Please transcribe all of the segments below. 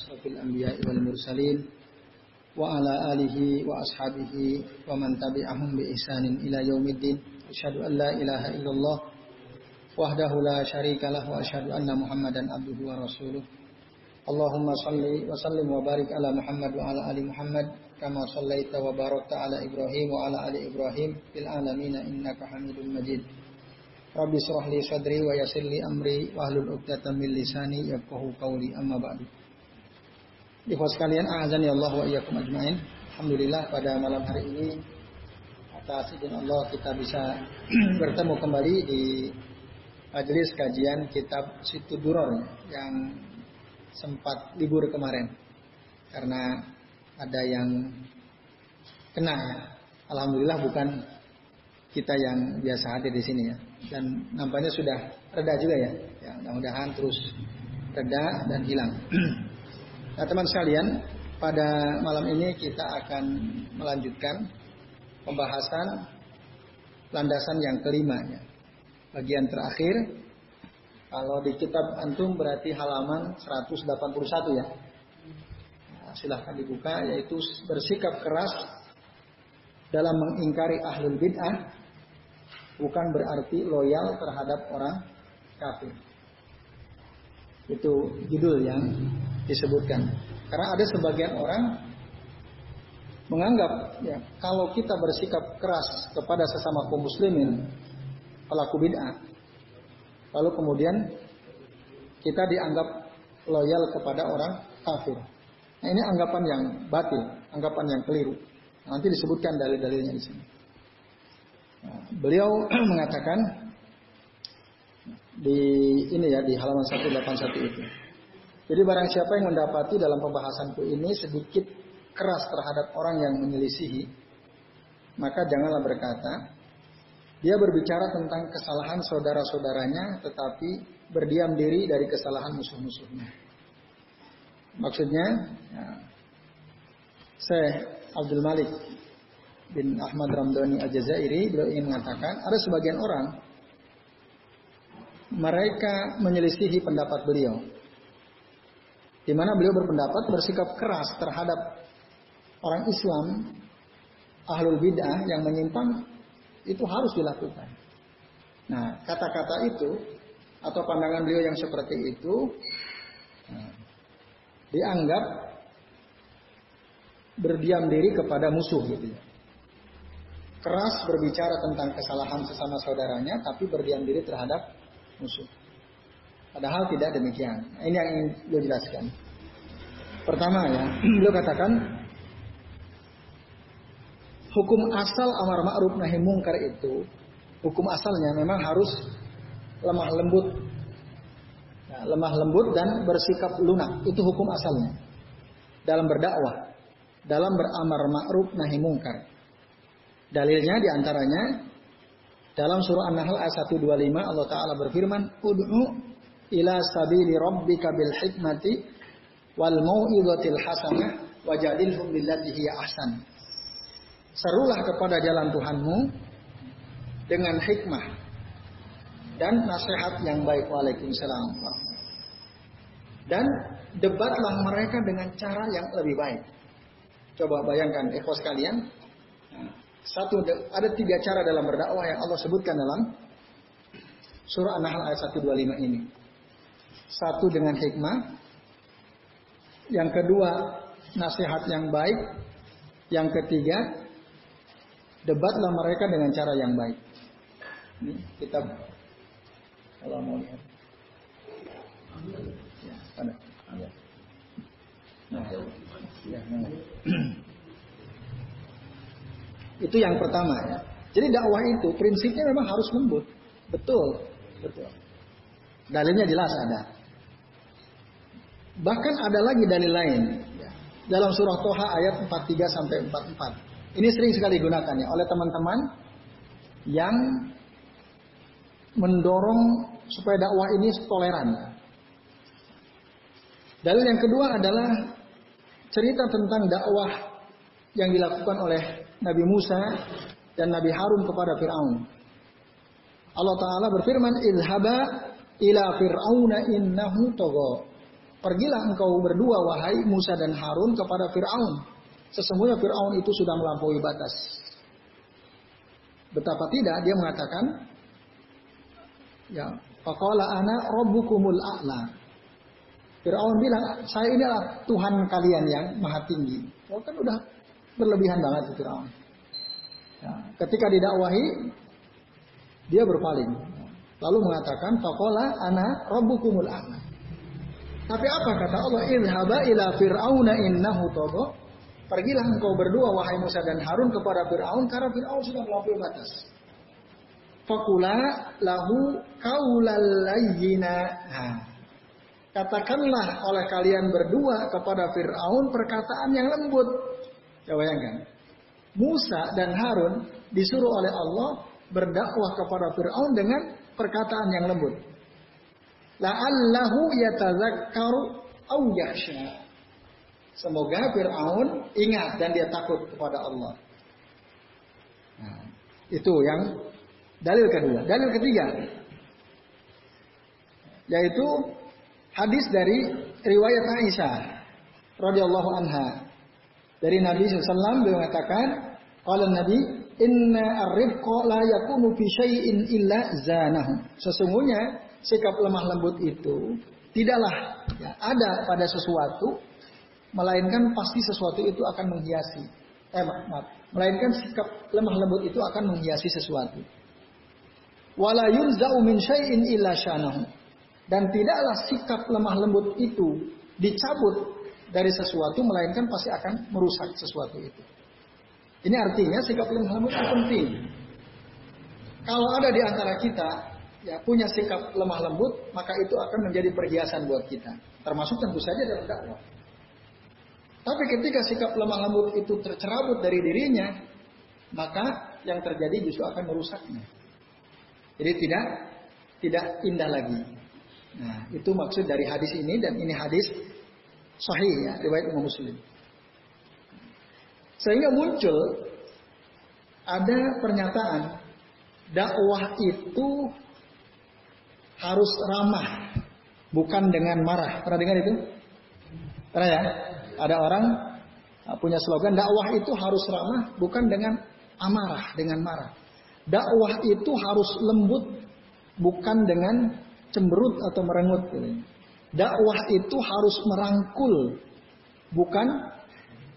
asrafil anbiya wal mursalin wa ala alihi wa ashabihi wa man tabi'ahum bi ihsanin ila yaumiddin asyhadu an illallah wahdahu la syarikalah wa asyhadu anna muhammadan abduhu wa rasuluh Allahumma salli wa sallim wa barik ala Muhammad wa ala ali Muhammad kama sallaita wa barakta ala Ibrahim wa ala ali Ibrahim alamin innaka Majid Rabbi syrah li sadri wa yassir li amri wa hlul 'uqdatam min lisani yafqahu qawli amma ba'du. Ikhwas sekalian, azan ya Allah wa iyyakum ajmain. Alhamdulillah pada malam hari ini atas izin Allah kita bisa bertemu kembali di majelis kajian kitab Situ Duror yang sempat libur kemarin karena ada yang kena. Alhamdulillah bukan kita yang biasa hadir di sini ya dan nampaknya sudah reda juga ya. Ya, mudah-mudahan terus reda dan hilang. nah, teman sekalian, pada malam ini kita akan melanjutkan pembahasan landasan yang kelima ya. Bagian terakhir kalau di kitab antum berarti halaman 181 ya. Nah, silahkan dibuka yaitu bersikap keras dalam mengingkari ahlul bid'ah bukan berarti loyal terhadap orang kafir. Itu judul yang disebutkan. Karena ada sebagian orang menganggap ya kalau kita bersikap keras kepada sesama kaum muslimin pelaku bid'ah lalu kemudian kita dianggap loyal kepada orang kafir. Nah, ini anggapan yang batil, anggapan yang keliru. Nanti disebutkan dalil-dalilnya di sini. Beliau mengatakan di ini ya di halaman 181 itu. Jadi barang siapa yang mendapati dalam pembahasanku ini sedikit keras terhadap orang yang menyelisihi, maka janganlah berkata, dia berbicara tentang kesalahan saudara-saudaranya tetapi berdiam diri dari kesalahan musuh-musuhnya. Maksudnya, ya, Syekh Abdul Malik bin Ahmad Ramdhani Al-Jazairi beliau ingin mengatakan ada sebagian orang mereka menyelisihi pendapat beliau di mana beliau berpendapat bersikap keras terhadap orang Islam ahlul bidah yang menyimpang itu harus dilakukan. Nah, kata-kata itu atau pandangan beliau yang seperti itu nah, dianggap berdiam diri kepada musuh gitu ya keras berbicara tentang kesalahan sesama saudaranya, tapi berdiam diri terhadap musuh. Padahal tidak demikian. Ini yang ingin beliau jelaskan. Pertama ya, beliau katakan hukum asal amar ma'ruf nahi mungkar itu hukum asalnya memang harus lemah lembut. Nah, lemah lembut dan bersikap lunak. Itu hukum asalnya. Dalam berdakwah, dalam beramar ma'ruf nahi mungkar. Dalilnya di antaranya dalam surah An-Nahl ayat 125 Allah Ta'ala berfirman Ud'u ila sabili rabbika bil hikmati wal mau'izatil hasanah wajadilhum billati hiya ahsan. Serulah kepada jalan Tuhanmu dengan hikmah dan nasihat yang baik. Waalaikumsalam. Dan debatlah mereka dengan cara yang lebih baik. Coba bayangkan, ikhwas kalian, satu ada tiga cara dalam berdakwah yang Allah sebutkan dalam surah An-Nahl ayat 125 ini. Satu dengan hikmah, yang kedua nasihat yang baik, yang ketiga debatlah mereka dengan cara yang baik. Ini kita kalau mau lihat. Ya. Nah, ya, nah. Itu yang pertama ya. Jadi dakwah itu prinsipnya memang harus lembut. Betul, betul. Dalilnya jelas ada. Bahkan ada lagi dalil lain. Dalam surah Toha ayat 43 sampai 44. Ini sering sekali digunakan ya oleh teman-teman yang mendorong supaya dakwah ini toleran. Dalil yang kedua adalah cerita tentang dakwah yang dilakukan oleh Nabi Musa dan Nabi Harun kepada Fir'aun. Allah Ta'ala berfirman, Ilhaba ila Fir'auna innahu togo. Pergilah engkau berdua wahai Musa dan Harun kepada Fir'aun. Sesungguhnya Fir'aun itu sudah melampaui batas. Betapa tidak dia mengatakan ya faqala ana rabbukumul a'la. Fir'aun bilang, saya inilah Tuhan kalian yang maha tinggi. Oh kan udah berlebihan banget Fir'aun. Ya, ketika didakwahi, dia berpaling. Lalu mengatakan, faqala ana rabbukumul a'la. Tapi apa kata Allah? Idhaba ila fir'auna innahu. Pergilah engkau berdua wahai Musa dan Harun kepada Fir'aun karena Fir'aun sudah melampaui batas. Fakula lahu kaulal layyina. Katakanlah oleh kalian berdua kepada Fir'aun perkataan yang lembut. Coba bayangkan. Musa dan Harun disuruh oleh Allah berdakwah kepada Fir'aun dengan perkataan yang lembut. La'allahu yatazakkaru au yakhsha. Semoga Fir'aun ingat dan dia takut kepada Allah. Nah, itu yang dalil kedua. Dalil ketiga yaitu hadis dari riwayat Aisyah radhiyallahu anha. Dari Nabi SAW beliau mengatakan, kalau Nabi, "Inna ar-rifqa la yakunu fi syai'in illa zanahu." Sesungguhnya sikap lemah lembut itu tidaklah ya, ada pada sesuatu melainkan pasti sesuatu itu akan menghiasi. Eh maaf, melainkan sikap lemah lembut itu akan menghiasi sesuatu. Wala yunza'u min syai'in illa syanahu. Dan tidaklah sikap lemah lembut itu dicabut dari sesuatu melainkan pasti akan merusak sesuatu itu. Ini artinya sikap lemah lembut itu penting. Kalau ada di antara kita ya punya sikap lemah lembut, maka itu akan menjadi perhiasan buat kita. Termasuk tentu saja dalam dakwah. Tapi ketika sikap lemah lembut itu tercerabut dari dirinya, maka yang terjadi justru akan merusaknya. Jadi tidak tidak indah lagi. Nah, itu maksud dari hadis ini dan ini hadis sahih ya, riwayat Imam Muslim. Sehingga muncul ada pernyataan dakwah itu harus ramah, bukan dengan marah. Pernah dengar itu? Pernah ya? Ada orang uh, punya slogan dakwah itu harus ramah bukan dengan amarah, dengan marah. Dakwah itu harus lembut bukan dengan cemberut atau merengut. Dakwah itu harus merangkul bukan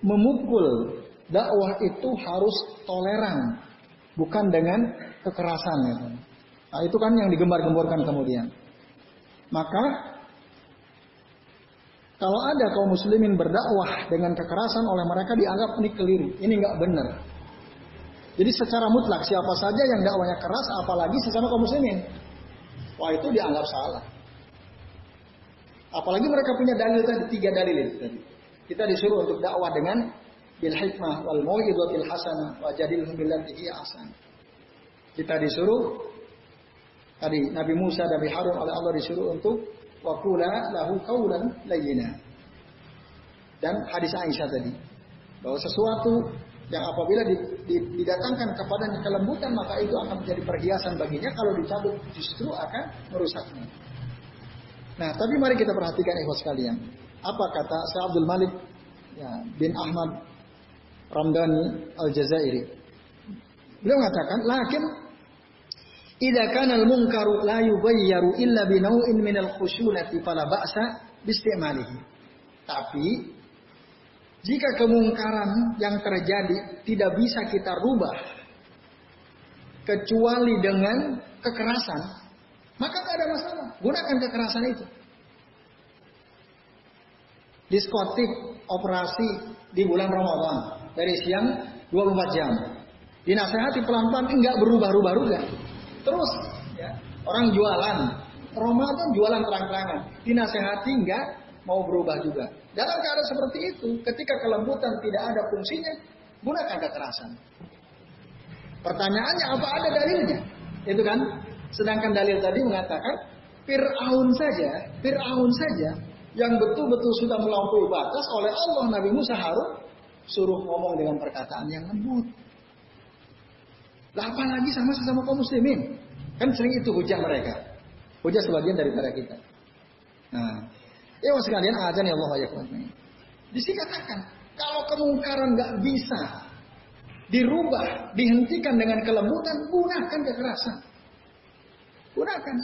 memukul. Dakwah itu harus toleran bukan dengan kekerasan. Nah, itu kan yang digembar-gemborkan kemudian. Maka kalau ada kaum muslimin berdakwah dengan kekerasan oleh mereka dianggap ini keliru, ini nggak benar. Jadi secara mutlak siapa saja yang dakwanya keras, apalagi sesama kaum muslimin, wah itu dianggap salah. Apalagi mereka punya dalil tadi tiga dalil itu tadi. Kita disuruh untuk dakwah dengan bil hikmah wal mau'izatil hasanah wa jadilhum billati asan. Kita disuruh tadi Nabi Musa dan Nabi Harun oleh Allah disuruh untuk Wakula lahu kaulan layyina. Dan hadis Aisyah tadi bahwa sesuatu yang apabila didatangkan kepada kelembutan maka itu akan menjadi perhiasan baginya kalau dicabut justru akan merusaknya. Nah, tapi mari kita perhatikan ikhwas sekalian. Apa kata Syekh Abdul Malik ya, bin Ahmad Ramdhani Al-Jazairi. Beliau mengatakan, "Lakin Idza kana al-munkaru la illa bi naw'in min al-khushunati fala ba'sa. Tapi jika kemungkaran yang terjadi tidak bisa kita rubah kecuali dengan kekerasan, maka tidak ada masalah. Gunakan kekerasan itu. Diskotik operasi di bulan Ramadan dari siang 24 jam. Dinasehati pelan-pelan enggak berubah-ubah juga. Terus ya, orang jualan, Ramadan jualan terang-terangan, dinasehati enggak mau berubah juga. Dalam keadaan seperti itu, ketika kelembutan tidak ada fungsinya, gunakan kekerasan. Pertanyaannya apa ada dalilnya? Itu kan? Sedangkan dalil tadi mengatakan Fir'aun saja, Fir'aun saja yang betul-betul sudah melampaui batas oleh Allah Nabi Musa Harun suruh ngomong dengan perkataan yang lembut. Lah apalagi sama sesama kaum muslimin. Kan sering itu hujah mereka. Hujah sebagian daripada kita. Nah, Ya sekalian azan ya Allah ya Di sini katakan, kalau kemungkaran nggak bisa dirubah, dihentikan dengan kelembutan, gunakan kekerasan. Gunakan.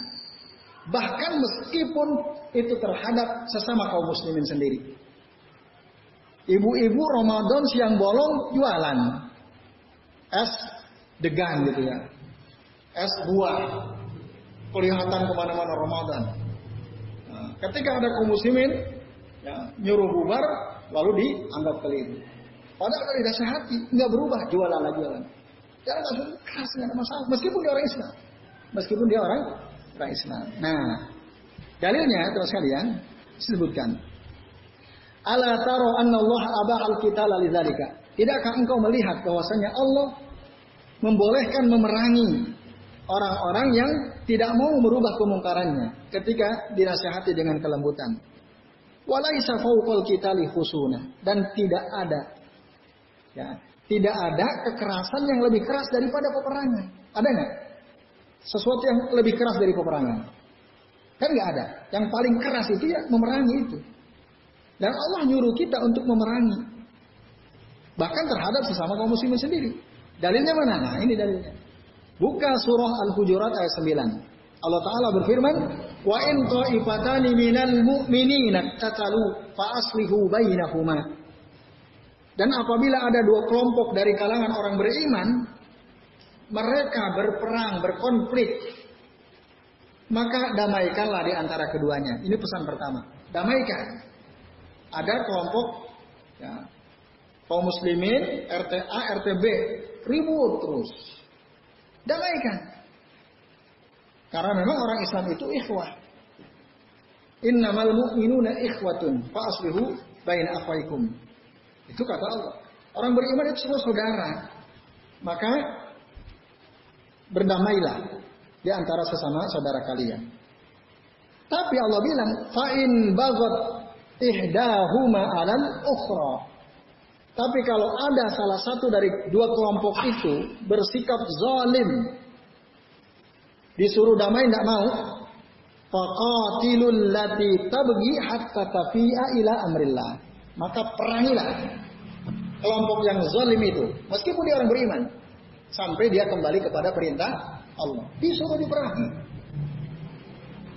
Bahkan meskipun itu terhadap sesama kaum muslimin sendiri. Ibu-ibu Ramadan siang bolong jualan. Es degan gitu ya. Es buah. Kelihatan ke mana-mana Ramadan. Nah, ketika ada kaum muslimin ya, nyuruh bubar, lalu dianggap keliru. Padahal dari dasar hati nggak berubah jualan lagi jualan. Jangan langsung keras nggak ada masalah. Meskipun dia orang Islam, meskipun dia orang orang Islam. Nah, dalilnya terus kalian disebutkan. Ala taro anna Allah abah al kita. Tidakkah engkau melihat bahwasanya Allah membolehkan memerangi orang-orang yang tidak mau merubah kemungkarannya ketika dinasihati dengan kelembutan. Walaisa fauqal li husuna dan tidak ada ya, tidak ada kekerasan yang lebih keras daripada peperangan. Ada nggak? Sesuatu yang lebih keras dari peperangan. Kan nggak ada. Yang paling keras itu ya memerangi itu. Dan Allah nyuruh kita untuk memerangi. Bahkan terhadap sesama kaum muslimin sendiri. Dalilnya mana? Nah ini dalilnya. Buka surah Al-Hujurat ayat 9. Allah Ta'ala berfirman, Wa in ta'ifatani minal mu'minina tatalu fa aslihu bainahuma. Dan apabila ada dua kelompok dari kalangan orang beriman, mereka berperang, berkonflik, maka damaikanlah di antara keduanya. Ini pesan pertama. Damaikan. Ada kelompok ya, kaum muslimin, RTA, RTB, ribut terus. Damaikan. Karena memang orang Islam itu ikhwah. Innamal mu'minuna ikhwatun fa aslihu baina akhwaikum. Itu kata Allah. Orang beriman itu semua saudara. Maka berdamailah di antara sesama saudara kalian. Tapi Allah bilang, fa'in bagot ihdahuma alal ukhra. Tapi kalau ada salah satu dari dua kelompok itu bersikap zalim, disuruh damai tidak mau, faqatilul lati tabgi hatta tafi'a ila amrillah. Maka perangilah kelompok yang zalim itu, meskipun dia orang beriman sampai dia kembali kepada perintah Allah. Disuruh diperangi.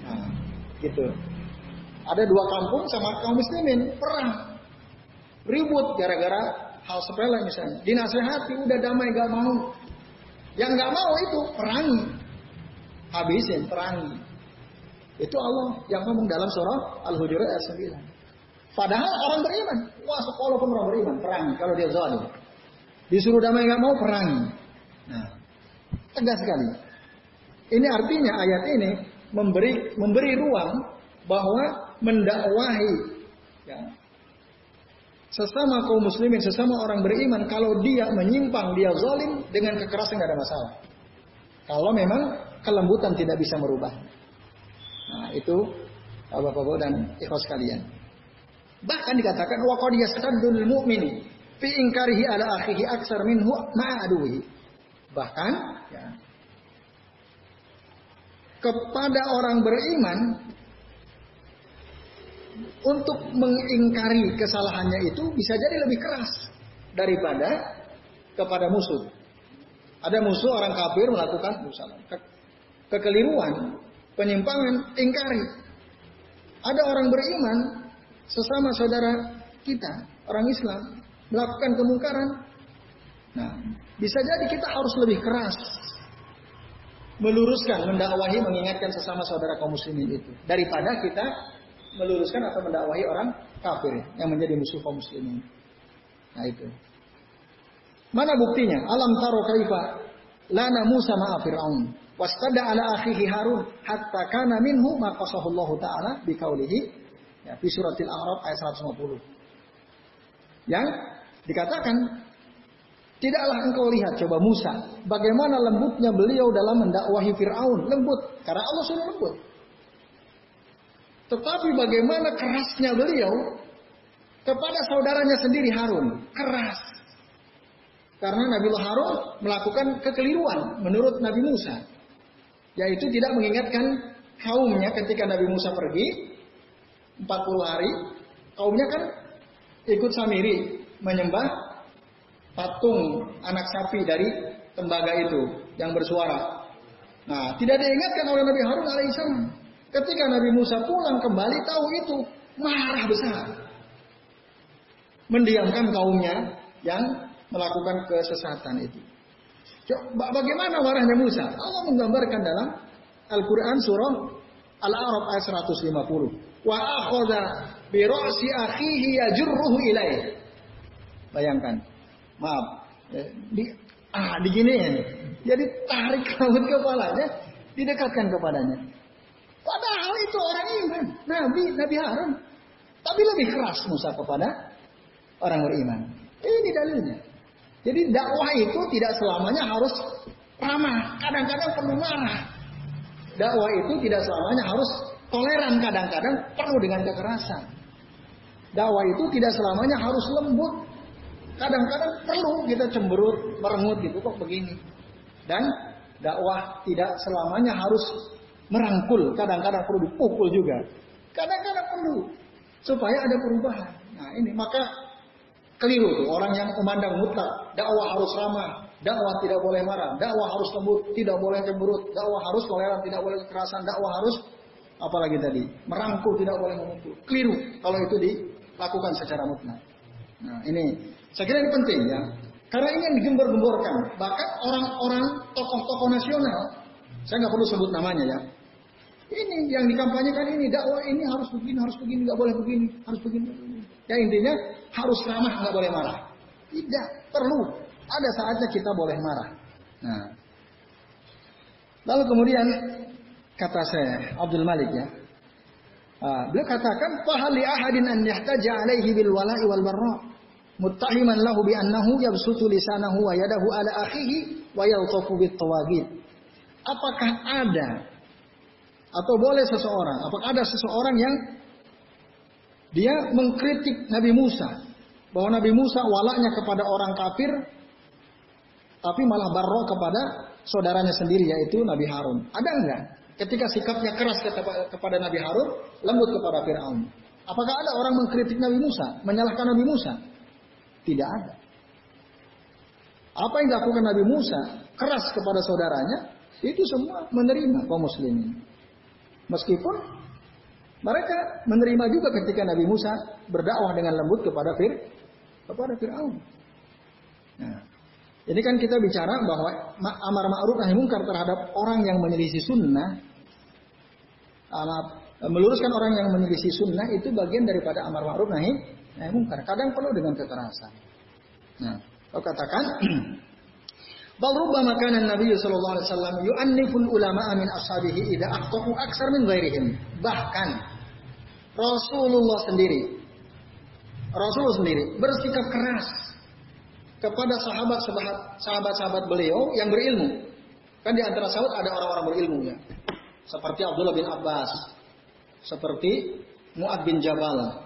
Nah, gitu. Ada dua kampung sama kaum muslimin perang. Ribut gara-gara hal sepele misalnya. Dinasehati udah damai gak mau. Yang gak mau itu perangi. Habisin perangi. Itu Allah yang ngomong dalam surah Al-Hujurat ayat 9. Padahal orang beriman. Wah sekolah pun orang beriman. Perangi kalau dia zalim. Disuruh damai gak mau perangi. Nah, tegas sekali. Ini artinya ayat ini memberi memberi ruang bahwa mendakwahi ya, sesama kaum muslimin, sesama orang beriman kalau dia menyimpang, dia zalim dengan kekerasan tidak ada masalah. Kalau memang kelembutan tidak bisa merubah. Nah, itu Bapak-bapak dan ikhwas sekalian. Bahkan dikatakan wa qad yastaddul mu'min fi inkarihi ala akhihi aksar minhu ma'aduhi. Bahkan ya, kepada orang beriman untuk mengingkari kesalahannya itu bisa jadi lebih keras daripada kepada musuh. Ada musuh orang kafir melakukan ke kekeliruan, penyimpangan, ingkari. Ada orang beriman sesama saudara kita, orang Islam, melakukan kemungkaran. Nah, bisa jadi kita harus lebih keras meluruskan, mendakwahi, mengingatkan sesama saudara kaum muslimin itu daripada kita meluruskan atau mendakwahi orang kafir yang menjadi musuh kaum muslimin. Nah itu. Mana buktinya? Alam taro kaifa lana Musa ma'a Fir'aun wastada ala akhihi Harun hatta kana minhu ma qasahullahu taala bi qaulihi ya fi suratil A'raf ayat 150. Yang dikatakan Tidaklah engkau lihat coba Musa, bagaimana lembutnya beliau dalam mendakwahi Fir'aun. Lembut, karena Allah sudah lembut. Tetapi bagaimana kerasnya beliau kepada saudaranya sendiri Harun. Keras. Karena Nabi Harun melakukan kekeliruan menurut Nabi Musa. Yaitu tidak mengingatkan kaumnya ketika Nabi Musa pergi. 40 hari, kaumnya kan ikut samiri menyembah patung anak sapi dari tembaga itu yang bersuara. Nah, tidak diingatkan oleh Nabi Harun alaihissalam. Ketika Nabi Musa pulang kembali tahu itu, marah besar. Mendiamkan kaumnya yang melakukan kesesatan itu. Bagaimana marahnya Musa? Allah menggambarkan dalam Al-Quran surah Al-A'raf ayat 150. Wa akhadha bi ra'si akhihi yajurruhu ilaih. Bayangkan. Maaf. Eh, di, ah, diginiin. Jadi tarik rambut kepalanya, didekatkan kepadanya. Padahal itu orang iman. Nabi, Nabi Harun. Tapi lebih keras Musa kepada orang beriman. Ini dalilnya. Jadi dakwah itu tidak selamanya harus ramah. Kadang-kadang perlu marah. Dakwah itu tidak selamanya harus toleran. Kadang-kadang perlu dengan kekerasan. Dakwah itu tidak selamanya harus lembut. Kadang-kadang perlu kita cemberut, merengut gitu kok begini. Dan dakwah tidak selamanya harus merangkul. Kadang-kadang perlu dipukul juga. Kadang-kadang perlu supaya ada perubahan. Nah ini maka keliru tuh orang yang memandang mutlak dakwah harus ramah, dakwah tidak boleh marah, dakwah harus lembut, tidak boleh cemberut, dakwah harus toleran, tidak boleh kekerasan, dakwah harus apalagi tadi merangkul tidak boleh memukul. Keliru kalau itu dilakukan secara mutlak. Nah ini saya kira ini penting ya. Karena ini yang digembor-gemborkan. Bahkan orang-orang tokoh-tokoh nasional, saya nggak perlu sebut namanya ya, ini yang dikampanyekan ini dakwah ini harus begini, harus begini, nggak boleh begini, harus begini. Ya intinya harus ramah, nggak boleh marah. Tidak perlu. Ada saatnya kita boleh marah. Nah, lalu kemudian kata saya Abdul Malik ya, uh, beliau katakan fahali ahadin an yahtaja alaihi bil wala'i wal barra muttahiman lahu bi annahu yabsutu lisanahu wa yadahu ala akhihi wa yaltafu bit tawagid. Apakah ada atau boleh seseorang, apakah ada seseorang yang dia mengkritik Nabi Musa bahwa Nabi Musa walaknya kepada orang kafir tapi malah barro kepada saudaranya sendiri yaitu Nabi Harun. Ada enggak? Ketika sikapnya keras kepada Nabi Harun, lembut kepada Firaun. Apakah ada orang mengkritik Nabi Musa, menyalahkan Nabi Musa? Tidak ada. Apa yang dilakukan Nabi Musa keras kepada saudaranya, itu semua menerima kaum muslimin. Meskipun mereka menerima juga ketika Nabi Musa berdakwah dengan lembut kepada Fir kepada Firaun. Nah, ini kan kita bicara bahwa amar ma'ruf nahi mungkar terhadap orang yang menyelisih sunnah, meluruskan orang yang menyelisih sunnah itu bagian daripada amar ma'ruf nahi nahi mungkar. Kadang perlu dengan kekerasan. Nah, kau katakan Bal rubbama Nabi sallallahu alaihi wasallam yu'anniful ulama min ashabihi idza aqtahu aksar min ghairihim. Bahkan Rasulullah sendiri Rasulullah sendiri bersikap keras kepada sahabat sahabat sahabat beliau yang berilmu. Kan di antara sahabat ada orang-orang berilmu ya. Seperti Abdullah bin Abbas, seperti Muad bin Jabal,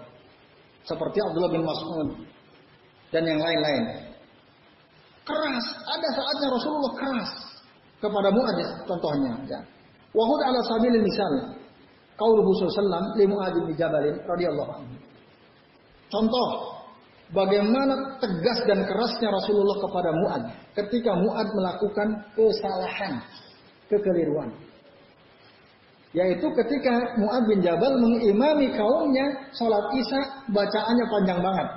seperti Abdullah bin Mas'ud dan yang lain-lain keras. Ada saatnya Rasulullah keras kepada Mu'ad contohnya. Ya. Wahud ala sabilil misal. Qauluhu sallallahu li Mu'ad bin Jabalin radhiyallahu anhu. Contoh bagaimana tegas dan kerasnya Rasulullah kepada Mu'ad ketika Mu'ad melakukan kesalahan, kekeliruan. Yaitu ketika Mu'ad bin Jabal mengimami kaumnya sholat isya bacaannya panjang banget.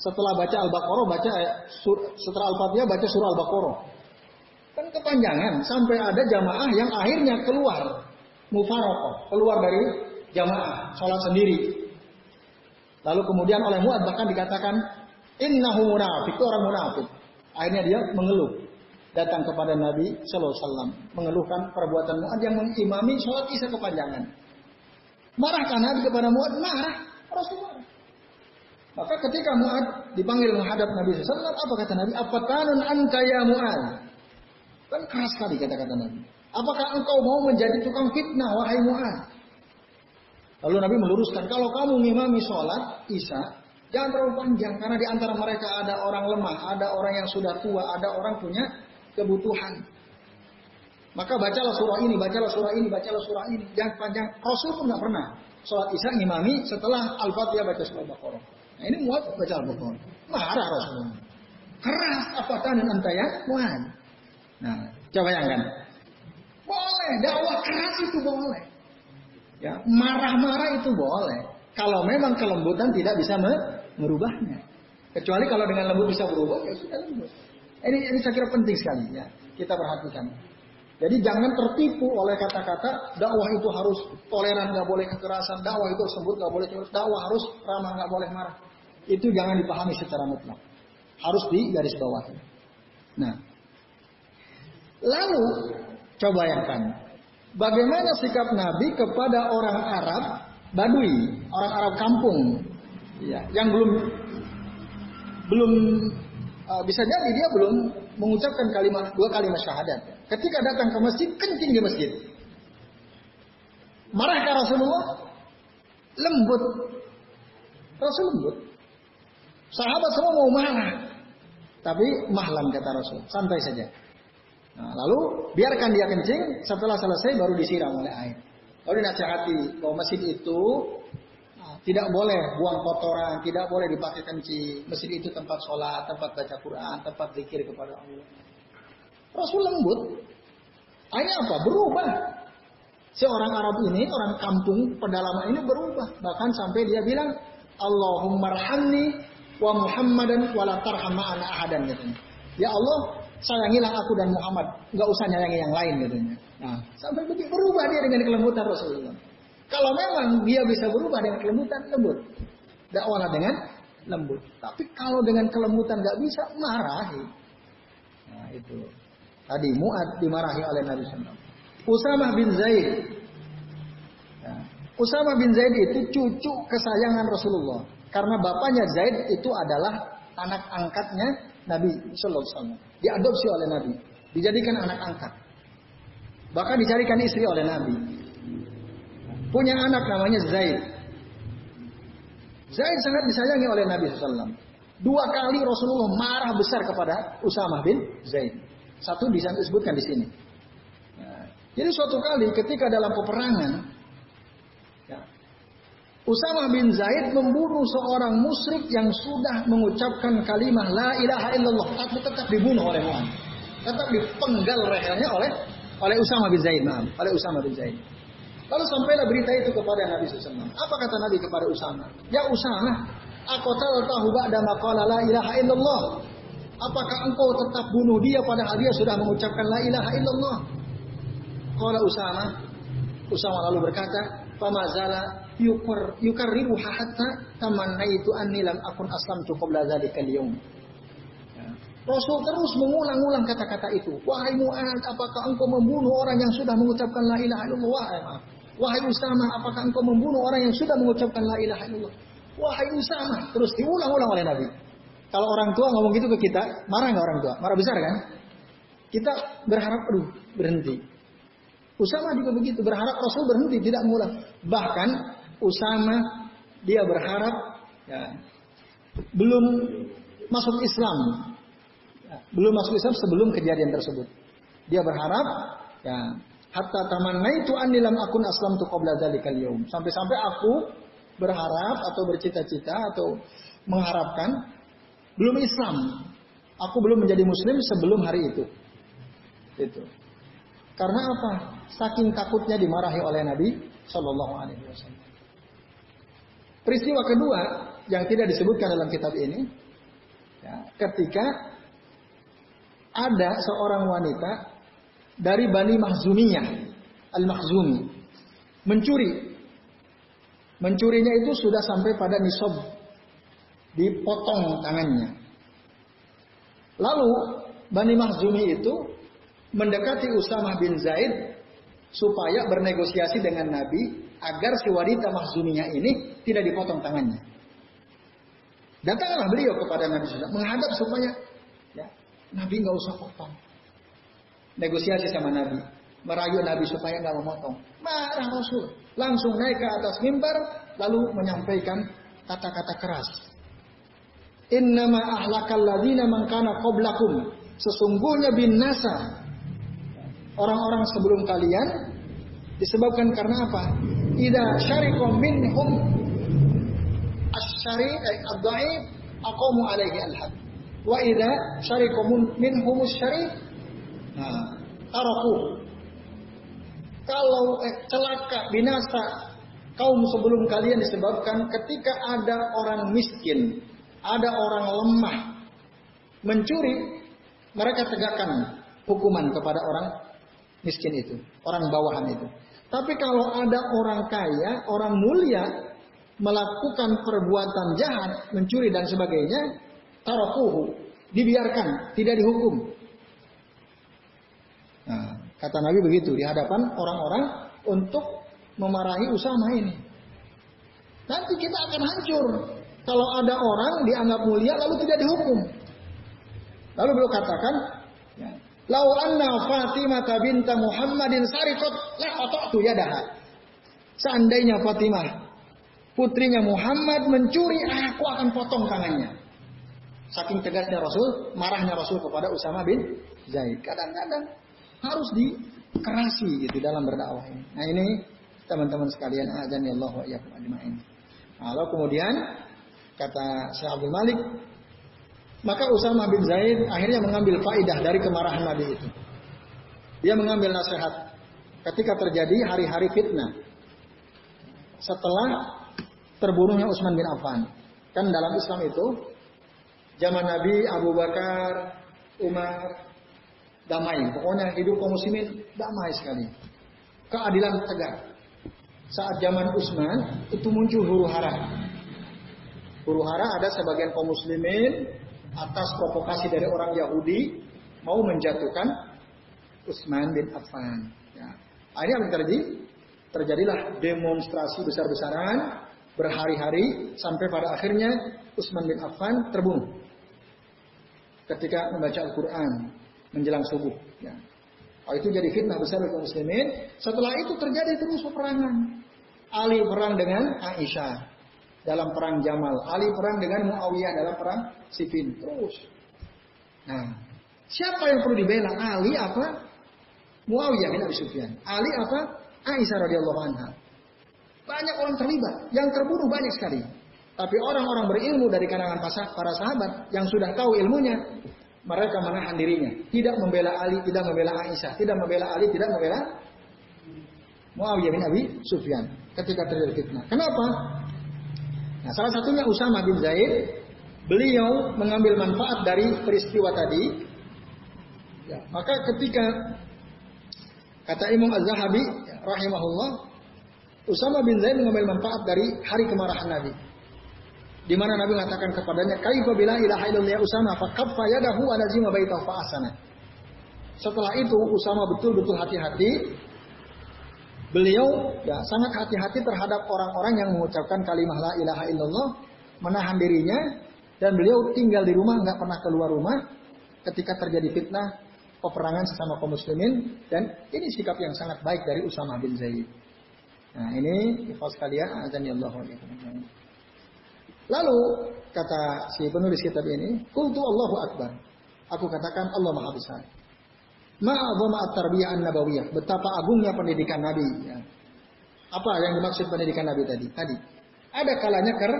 Setelah baca Al-Baqarah, baca setelah Al-Fatihah baca surah Al-Baqarah. Kan kepanjangan sampai ada jamaah yang akhirnya keluar mufarokoh, keluar dari jamaah, sholat sendiri. Lalu kemudian oleh Mu'ad bahkan dikatakan innahu munafik, itu orang munafik. Akhirnya dia mengeluh datang kepada Nabi Sallallahu Alaihi Wasallam mengeluhkan perbuatan Mu'ad yang mengimami sholat isya kepanjangan. Marahkah Nabi kepada Mu'ad? Marah. Rasulullah. Maka ketika Mu'ad dipanggil menghadap Nabi SAW, apa kata Nabi? Apa tanun anta ya Mu'ad? Kan keras sekali kata-kata Nabi. Apakah engkau mau menjadi tukang fitnah, wahai Mu'ad? Lalu Nabi meluruskan, kalau kamu ngimami sholat, Isya, jangan terlalu panjang. Karena di antara mereka ada orang lemah, ada orang yang sudah tua, ada orang punya kebutuhan. Maka bacalah surah ini, bacalah surah ini, bacalah surah ini. Jangan panjang. Rasul pun nggak pernah sholat isya ngimami setelah Al-Fatihah baca surah Baqarah. Nah, ini muat baca Al-Baqarah. Marah Rasulullah. Keras apakah dan antaya muat. Nah, coba bayangkan. Boleh, dakwah keras itu boleh. Ya, marah-marah itu boleh. Kalau memang kelembutan tidak bisa merubahnya. Kecuali kalau dengan lembut bisa berubah, ya sudah lembut. Ini, ini saya kira penting sekali ya. Kita perhatikan. Jadi jangan tertipu oleh kata-kata dakwah itu harus toleran, nggak boleh kekerasan, dakwah itu harus lembut, nggak boleh terus, dakwah harus ramah, nggak boleh marah. Itu jangan dipahami secara mutlak. Harus di garis bawah. Nah, lalu coba yang tanya, bagaimana sikap Nabi kepada orang Arab Badui, orang Arab kampung, ya, yang belum belum uh, bisa jadi dia belum mengucapkan kalimat dua kalimat syahadat. Ketika datang ke masjid, kencing di masjid. Marahkah Rasulullah? Lembut. Rasul lembut. Sahabat semua mau marah. Tapi mahlan kata Rasul, santai saja. Nah, lalu biarkan dia kencing, setelah selesai baru disiram oleh air. Lalu dinasihati bahwa masjid itu tidak boleh buang kotoran, tidak boleh dipakai kencing. Masjid itu tempat sholat, tempat baca Quran, tempat zikir kepada Allah. Rasul lembut. Akhirnya apa? Berubah. Seorang Arab ini, orang kampung pedalaman ini berubah. Bahkan sampai dia bilang, Allahumma rahamni wa Muhammadan wa la tarham ma'ana ahadan katanya. Ya Allah, sayangilah aku dan Muhammad, nggak usah nyayangi yang lain katanya. Nah, sampai begitu berubah dia dengan kelembutan Rasulullah. Kalau memang dia bisa berubah dengan kelembutan, lembut. Dakwahlah dengan lembut. Tapi kalau dengan kelembutan nggak bisa, marahi. Nah itu. Tadi Mu'ad dimarahi oleh Nabi SAW. Usamah bin Zaid. Ya. Usamah bin Zaid itu cucu kesayangan Rasulullah. Karena bapaknya Zaid itu adalah anak angkatnya Nabi Sallallahu Alaihi Wasallam. Diadopsi oleh Nabi. Dijadikan anak angkat. Bahkan dicarikan istri oleh Nabi punya anak namanya Zaid. Zaid sangat disayangi oleh Nabi SAW. Dua kali Rasulullah marah besar kepada Usamah bin Zaid. Satu disebutkan di sini. Ya. Jadi suatu kali ketika dalam peperangan, Usamah bin Zaid membunuh seorang musyrik yang sudah mengucapkan kalimat La ilaha illallah. Tapi tetap dibunuh oleh Muhammad. Tetap dipenggal lehernya oleh oleh Usamah bin Zaid. Maaf, oleh Usamah bin Zaid. Lalu sampailah berita itu kepada Nabi SAW. Apa kata Nabi kepada Usama? Ya Usama, aku tahu ba'da maqala la ilaha illallah. Apakah engkau tetap bunuh dia padahal dia sudah mengucapkan la ilaha illallah? Qala Usama, Usama lalu berkata, "Famazala yukar yukarriru hatta tamannaitu anni lam akun aslamtu qabla dzalika al ya. Rasul terus mengulang-ulang kata-kata itu. Wahai Mu'ad, apakah engkau membunuh orang yang sudah mengucapkan la ilaha illallah? Wahai Usama, apakah engkau membunuh orang yang sudah mengucapkan la ilaha illallah? Wahai Usama, terus diulang-ulang oleh Nabi. Kalau orang tua ngomong gitu ke kita, marah nggak orang tua? Marah besar kan? Kita berharap, aduh, berhenti. Usama juga begitu, berharap Rasul berhenti, tidak mengulang. Bahkan Usama dia berharap ya, belum masuk Islam, ya, belum masuk Islam sebelum kejadian tersebut. Dia berharap ya hatta tamannaitu anni lam akun aslamtu qabla dzalikal yaum. Sampai-sampai aku berharap atau bercita-cita atau mengharapkan belum Islam. Aku belum menjadi muslim sebelum hari itu. Itu. Karena apa? Saking takutnya dimarahi oleh Nabi Shallallahu alaihi wasallam. Peristiwa kedua yang tidak disebutkan dalam kitab ini ya, ketika ada seorang wanita dari Bani Mahzumiyah, Al-Mahzumi. Mencuri. Mencurinya itu sudah sampai pada nisab. Dipotong tangannya. Lalu Bani Mahzumi itu mendekati Usamah bin Zaid supaya bernegosiasi dengan Nabi agar si wanita Mahzuminya ini tidak dipotong tangannya. Datanglah beliau kepada Nabi SAW menghadap supaya ya, Nabi nggak usah potong negosiasi sama Nabi, merayu Nabi supaya nggak memotong. Marah Rasul, langsung naik ke atas mimbar lalu menyampaikan kata-kata keras. Innama ahlakal ladina mangkana qoblakum. Sesungguhnya binasa orang-orang sebelum kalian disebabkan karena apa? Ida syarikum minhum asyari eh, ad-dhaif aqamu alaihi al-had. Wa idza syarikum minhum asyari nah, taraku. Kalau eh, celaka binasa kaum sebelum kalian disebabkan ketika ada orang miskin, ada orang lemah mencuri, mereka tegakkan hukuman kepada orang miskin itu, orang bawahan itu. Tapi kalau ada orang kaya, orang mulia melakukan perbuatan jahat, mencuri dan sebagainya, tarokuhu, dibiarkan, tidak dihukum. Nah, kata Nabi begitu di hadapan orang-orang untuk memarahi Usama ini. Nanti kita akan hancur kalau ada orang dianggap mulia lalu tidak dihukum. Lalu beliau katakan, Lau anna Fatimah binta Muhammadin sarikot la qata'tu yadaha. Seandainya Fatimah putrinya Muhammad mencuri, aku akan potong tangannya. Saking tegasnya Rasul, marahnya Rasul kepada Usama bin Zaid. Kadang-kadang harus dikerasi gitu dalam berdakwah ini. Nah ini teman-teman sekalian azan ya Allah wa ajma'in. Lalu kemudian kata Syekh Abdul Malik maka Usama bin Zaid akhirnya mengambil faidah dari kemarahan Nabi itu. Dia mengambil nasihat ketika terjadi hari-hari fitnah. Setelah terbunuhnya Utsman bin Affan. Kan dalam Islam itu zaman Nabi Abu Bakar, Umar damai. Pokoknya hidup kaum muslimin damai sekali. Keadilan tegak. Saat zaman Utsman itu muncul huru hara. Huru hara ada sebagian kaum muslimin atas provokasi dari orang Yahudi mau menjatuhkan Utsman bin Affan. Ya. Akhirnya apa terjadi? Terjadilah demonstrasi besar-besaran berhari-hari sampai pada akhirnya Utsman bin Affan terbunuh ketika membaca Al-Quran menjelang subuh. Ya. Oh, itu jadi fitnah besar bagi muslimin. Setelah itu terjadi terus peperangan. Ali perang dengan Aisyah dalam perang Jamal. Ali perang dengan Muawiyah dalam perang Siffin. Terus. Nah, siapa yang perlu dibela? Ali apa? Muawiyah bin Abi Sufyan. Ali apa? Aisyah radhiyallahu anha. Banyak orang terlibat, yang terbunuh banyak sekali. Tapi orang-orang berilmu dari kalangan para sahabat yang sudah tahu ilmunya, mereka menahan dirinya. Tidak membela Ali, tidak membela Aisyah, tidak membela Ali, tidak membela Muawiyah bin Abi Sufyan ketika terjadi fitnah. Kenapa? Nah, salah satunya Usama bin Zaid, beliau mengambil manfaat dari peristiwa tadi. Ya, maka ketika kata Imam Az-Zahabi rahimahullah, Usama bin Zaid mengambil manfaat dari hari kemarahan Nabi. Di mana Nabi mengatakan kepadanya, "Kaifa bila ilaha illallah ya Usama fa kaffa yadahu wa lazima baitahu fa asana." Setelah itu Usama betul-betul hati-hati Beliau ya sangat hati-hati terhadap orang-orang yang mengucapkan kalimat la ilaha illallah, menahan dirinya dan beliau tinggal di rumah nggak pernah keluar rumah ketika terjadi fitnah peperangan sesama kaum muslimin dan ini sikap yang sangat baik dari Usama bin Zaid. Nah, ini ikhlas kalian azan Allah Lalu kata si penulis kitab ini, "Qultu Allahu akbar." Aku katakan Allah Maha Besar. Ma'azama at-tarbiyah an-nabawiyah. Betapa agungnya pendidikan Nabi. Ya. Apa yang dimaksud pendidikan Nabi tadi? Tadi. Ada kalanya ker,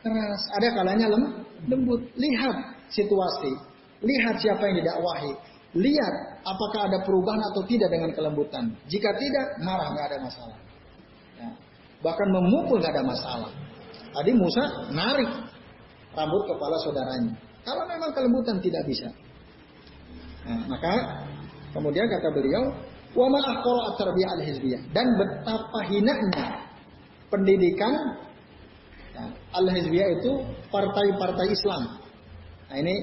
keras, ada kalanya lem, lembut. Lihat situasi. Lihat siapa yang didakwahi. Lihat apakah ada perubahan atau tidak dengan kelembutan. Jika tidak, marah nggak ada masalah. Ya. Bahkan memukul nggak ada masalah. Tadi Musa narik rambut kepala saudaranya. Kalau memang kelembutan tidak bisa. Nah, maka Kemudian kata beliau, wa ma al-hizbiyah dan betapa hinanya pendidikan ya, al-hizbiyah itu partai-partai Islam. Nah ini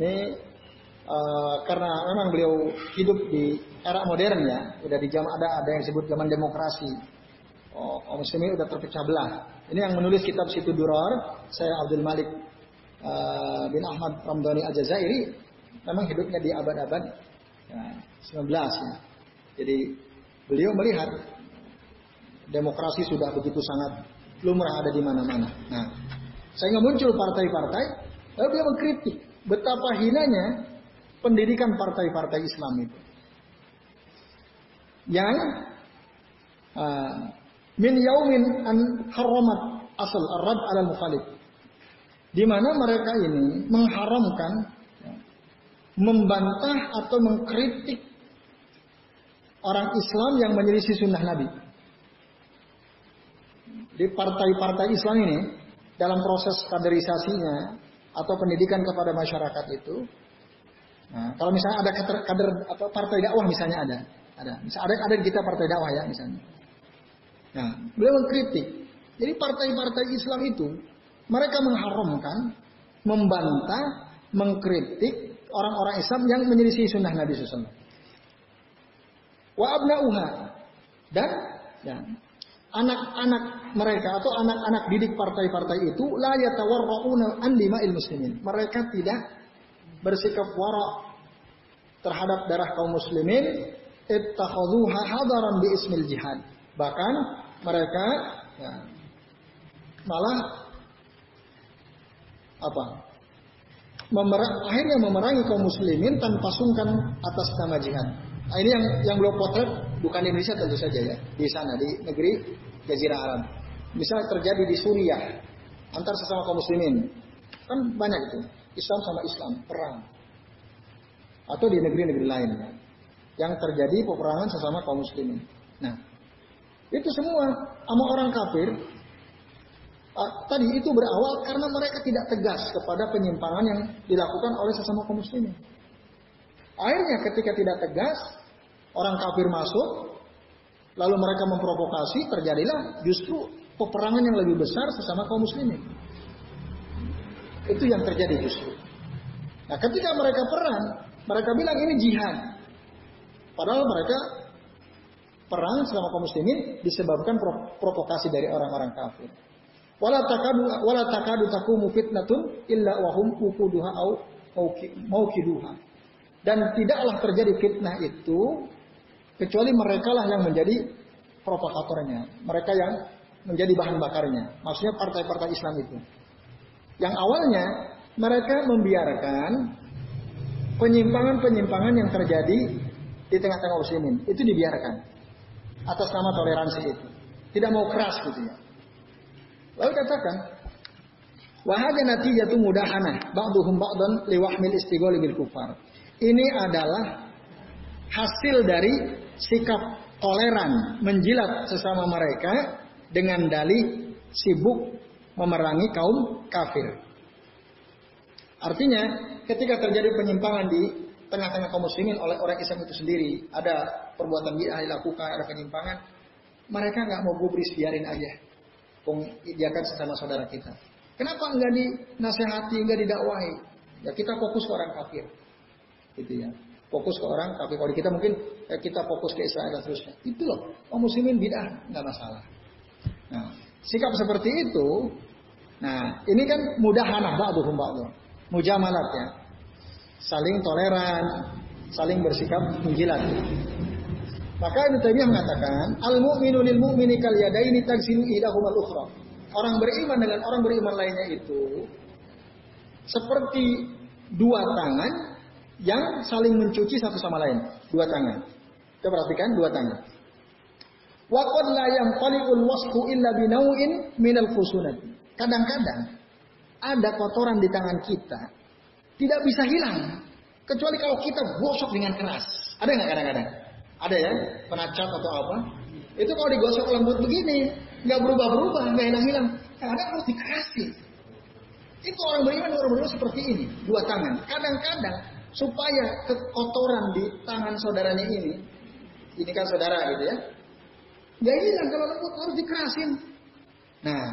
ini uh, karena memang beliau hidup di era modern ya, udah di jam ada ada yang disebut zaman demokrasi. Oh, muslimin udah terpecah belah. Ini yang menulis kitab Situ Durar, saya Abdul Malik uh, bin Ahmad Ramdhani Al-Jazairi, memang hidupnya di abad-abad 19 ya. Jadi beliau melihat demokrasi sudah begitu sangat lumrah ada di mana-mana. Nah, sehingga muncul partai-partai, lalu dia mengkritik betapa hinanya pendidikan partai-partai Islam itu. Yang uh, min yaumin an haramat asal arad al mukhalif. Di mana mereka ini mengharamkan membantah atau mengkritik orang Islam yang menyelisih sunnah Nabi. Di partai-partai Islam ini dalam proses kaderisasinya atau pendidikan kepada masyarakat itu, nah, kalau misalnya ada kader, kader atau partai dakwah misalnya ada, ada, misalnya ada ada kita partai dakwah ya misalnya. Nah, beliau mengkritik. Jadi partai-partai Islam itu mereka mengharamkan, membantah, mengkritik orang-orang Islam yang menyelisih sunnah Nabi SAW. Wa abna'uha dan ya, anak-anak mereka atau anak-anak didik partai-partai itu la yatawarrauna an dima'il muslimin. Mereka tidak bersikap wara terhadap darah kaum muslimin ittakhadhuha hadaran bi ismil jihad. Bahkan mereka ya, malah apa? Memerang, akhirnya memerangi kaum muslimin tanpa sungkan atas nama jihad. Nah, ini yang yang belum potret bukan di Indonesia tentu saja ya, di sana di negeri Jazirah Arab. Misalnya terjadi di Suriah antar sesama kaum muslimin. Kan banyak itu. Islam sama Islam perang. Atau di negeri-negeri lain ya, yang terjadi peperangan sesama kaum muslimin. Nah, itu semua sama orang kafir tadi itu berawal karena mereka tidak tegas kepada penyimpangan yang dilakukan oleh sesama kaum muslimin. Akhirnya ketika tidak tegas, orang kafir masuk, lalu mereka memprovokasi, terjadilah justru peperangan yang lebih besar sesama kaum muslimin. Itu yang terjadi justru. Nah, ketika mereka perang, mereka bilang ini jihad. Padahal mereka perang selama kaum muslimin disebabkan provokasi dari orang-orang kafir. Wala takadu wala takadu takumu fitnatun illa wa hum au maukiduha. Dan tidaklah terjadi fitnah itu kecuali mereka lah yang menjadi provokatornya. Mereka yang menjadi bahan bakarnya. Maksudnya partai-partai Islam itu. Yang awalnya mereka membiarkan penyimpangan-penyimpangan yang terjadi di tengah-tengah muslimin. Itu dibiarkan. Atas nama toleransi itu. Tidak mau keras gitu ya. Lalu katakan, wahada natijatu mudahana ba'duhum ba'dan liwahmil istigholi bil kufar. Ini adalah hasil dari sikap toleran menjilat sesama mereka dengan dalih sibuk memerangi kaum kafir. Artinya, ketika terjadi penyimpangan di tengah-tengah kaum muslimin oleh orang Islam itu sendiri, ada perbuatan bid'ah dilakukan, ada penyimpangan, mereka nggak mau gubris biarin aja dia kan sesama saudara kita. Kenapa enggak dinasehati, enggak didakwahi? Ya kita fokus ke orang kafir. Gitu ya. Fokus ke orang kafir. Kalau kita mungkin ya kita fokus ke Israel dan seterusnya. Itu loh. Oh muslimin bid'ah, enggak masalah. Nah, sikap seperti itu, nah ini kan mudahanah ba'duhum ba'du. Mujamalat ya. Saling toleran, saling bersikap menjilat. Maka Ibnu Taimiyah mengatakan, al-mu'minu lil mu'mini kal yadaini tagsilu idahum al-ukhra. Orang beriman dengan orang beriman lainnya itu seperti dua tangan yang saling mencuci satu sama lain. Dua tangan. Kita perhatikan dua tangan. Wa qad la yanqaliqul wasfu illa binau'in minal khusunat. Kadang-kadang ada kotoran di tangan kita tidak bisa hilang kecuali kalau kita gosok dengan keras. Ada nggak kadang-kadang? Ada ya, penacat atau apa. Itu kalau digosok lembut begini, nggak berubah-berubah, nggak hilang-hilang. Kadang harus dikasih. Itu orang beriman, orang beriman seperti ini, dua tangan. Kadang-kadang supaya kekotoran di tangan saudaranya ini, ini kan saudara gitu ya, nggak hilang kalau lembut harus dikerasin. Nah,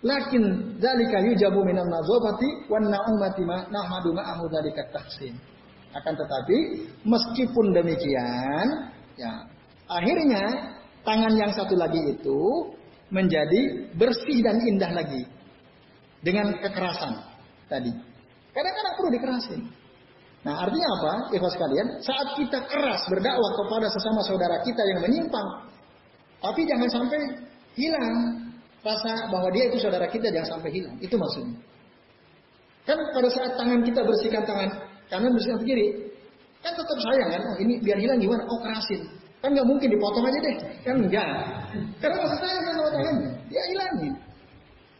lakin dzalika yujabu minan nadzafati wan na'umati ma nahmadu ma'ahu dzalika tahsin. Akan tetapi meskipun demikian, ya akhirnya tangan yang satu lagi itu menjadi bersih dan indah lagi dengan kekerasan tadi. Kadang-kadang perlu dikerasin. Nah artinya apa? Ikhwas sekalian, saat kita keras berdakwah kepada sesama saudara kita yang menyimpang, tapi jangan sampai hilang rasa bahwa dia itu saudara kita jangan sampai hilang. Itu maksudnya. Kan pada saat tangan kita bersihkan tangan kanan bersihkan kiri. Kan tetap sayang kan? Oh, ini biar hilang gimana? Oh kerasin. Kan nggak mungkin dipotong aja deh. Kan enggak. Karena maksud saya kan sama tangannya. Dia hilangin.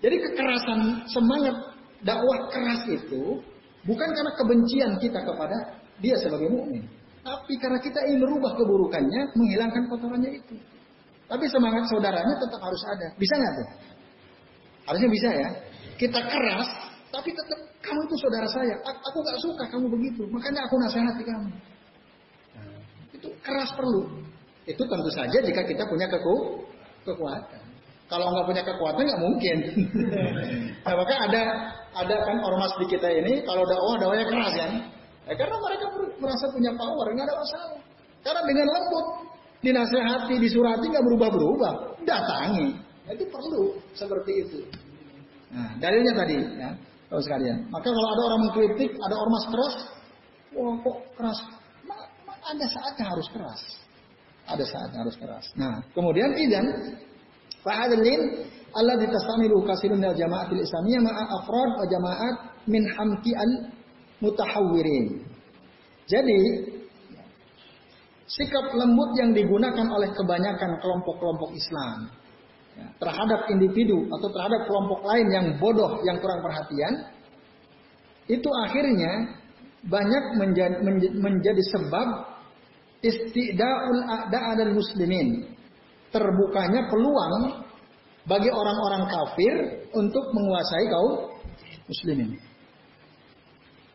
Jadi kekerasan semangat dakwah keras itu bukan karena kebencian kita kepada dia sebagai mukmin, tapi karena kita ingin merubah keburukannya, menghilangkan kotorannya itu. Tapi semangat saudaranya tetap harus ada. Bisa nggak tuh? Harusnya bisa ya. Kita keras, tapi tetap kamu itu saudara saya. Aku nggak suka kamu begitu, makanya aku nasihati kamu. Nah, itu keras perlu. Itu tentu saja jika kita punya keku kekuatan. Kalau nggak punya kekuatan nggak mungkin. nah, maka ada ada kan ormas di kita ini kalau dakwah dakwahnya keras kan. Ya, karena mereka merasa punya power nggak ada masalah. Karena dengan lembut dinasehati, disurati nggak berubah-berubah, datangi. Nah, itu perlu seperti itu. Nah, dalilnya tadi ya, kalau sekalian. Maka kalau ada orang mengkritik, ada ormas keras, wah kok keras? ada saatnya harus keras. Ada saatnya harus keras. Nah, kemudian idan fa'adlin Allah ditastamilu kasirun dari jamaatil islamiyah ma'a afrad wa jamaat min hamki al mutahawwirin. Jadi sikap lembut yang digunakan oleh kebanyakan kelompok-kelompok Islam terhadap individu atau terhadap kelompok lain yang bodoh, yang kurang perhatian, itu akhirnya banyak menjadi, menjadi sebab istida'ul a'da'a dan muslimin. Terbukanya peluang bagi orang-orang kafir untuk menguasai kaum muslimin.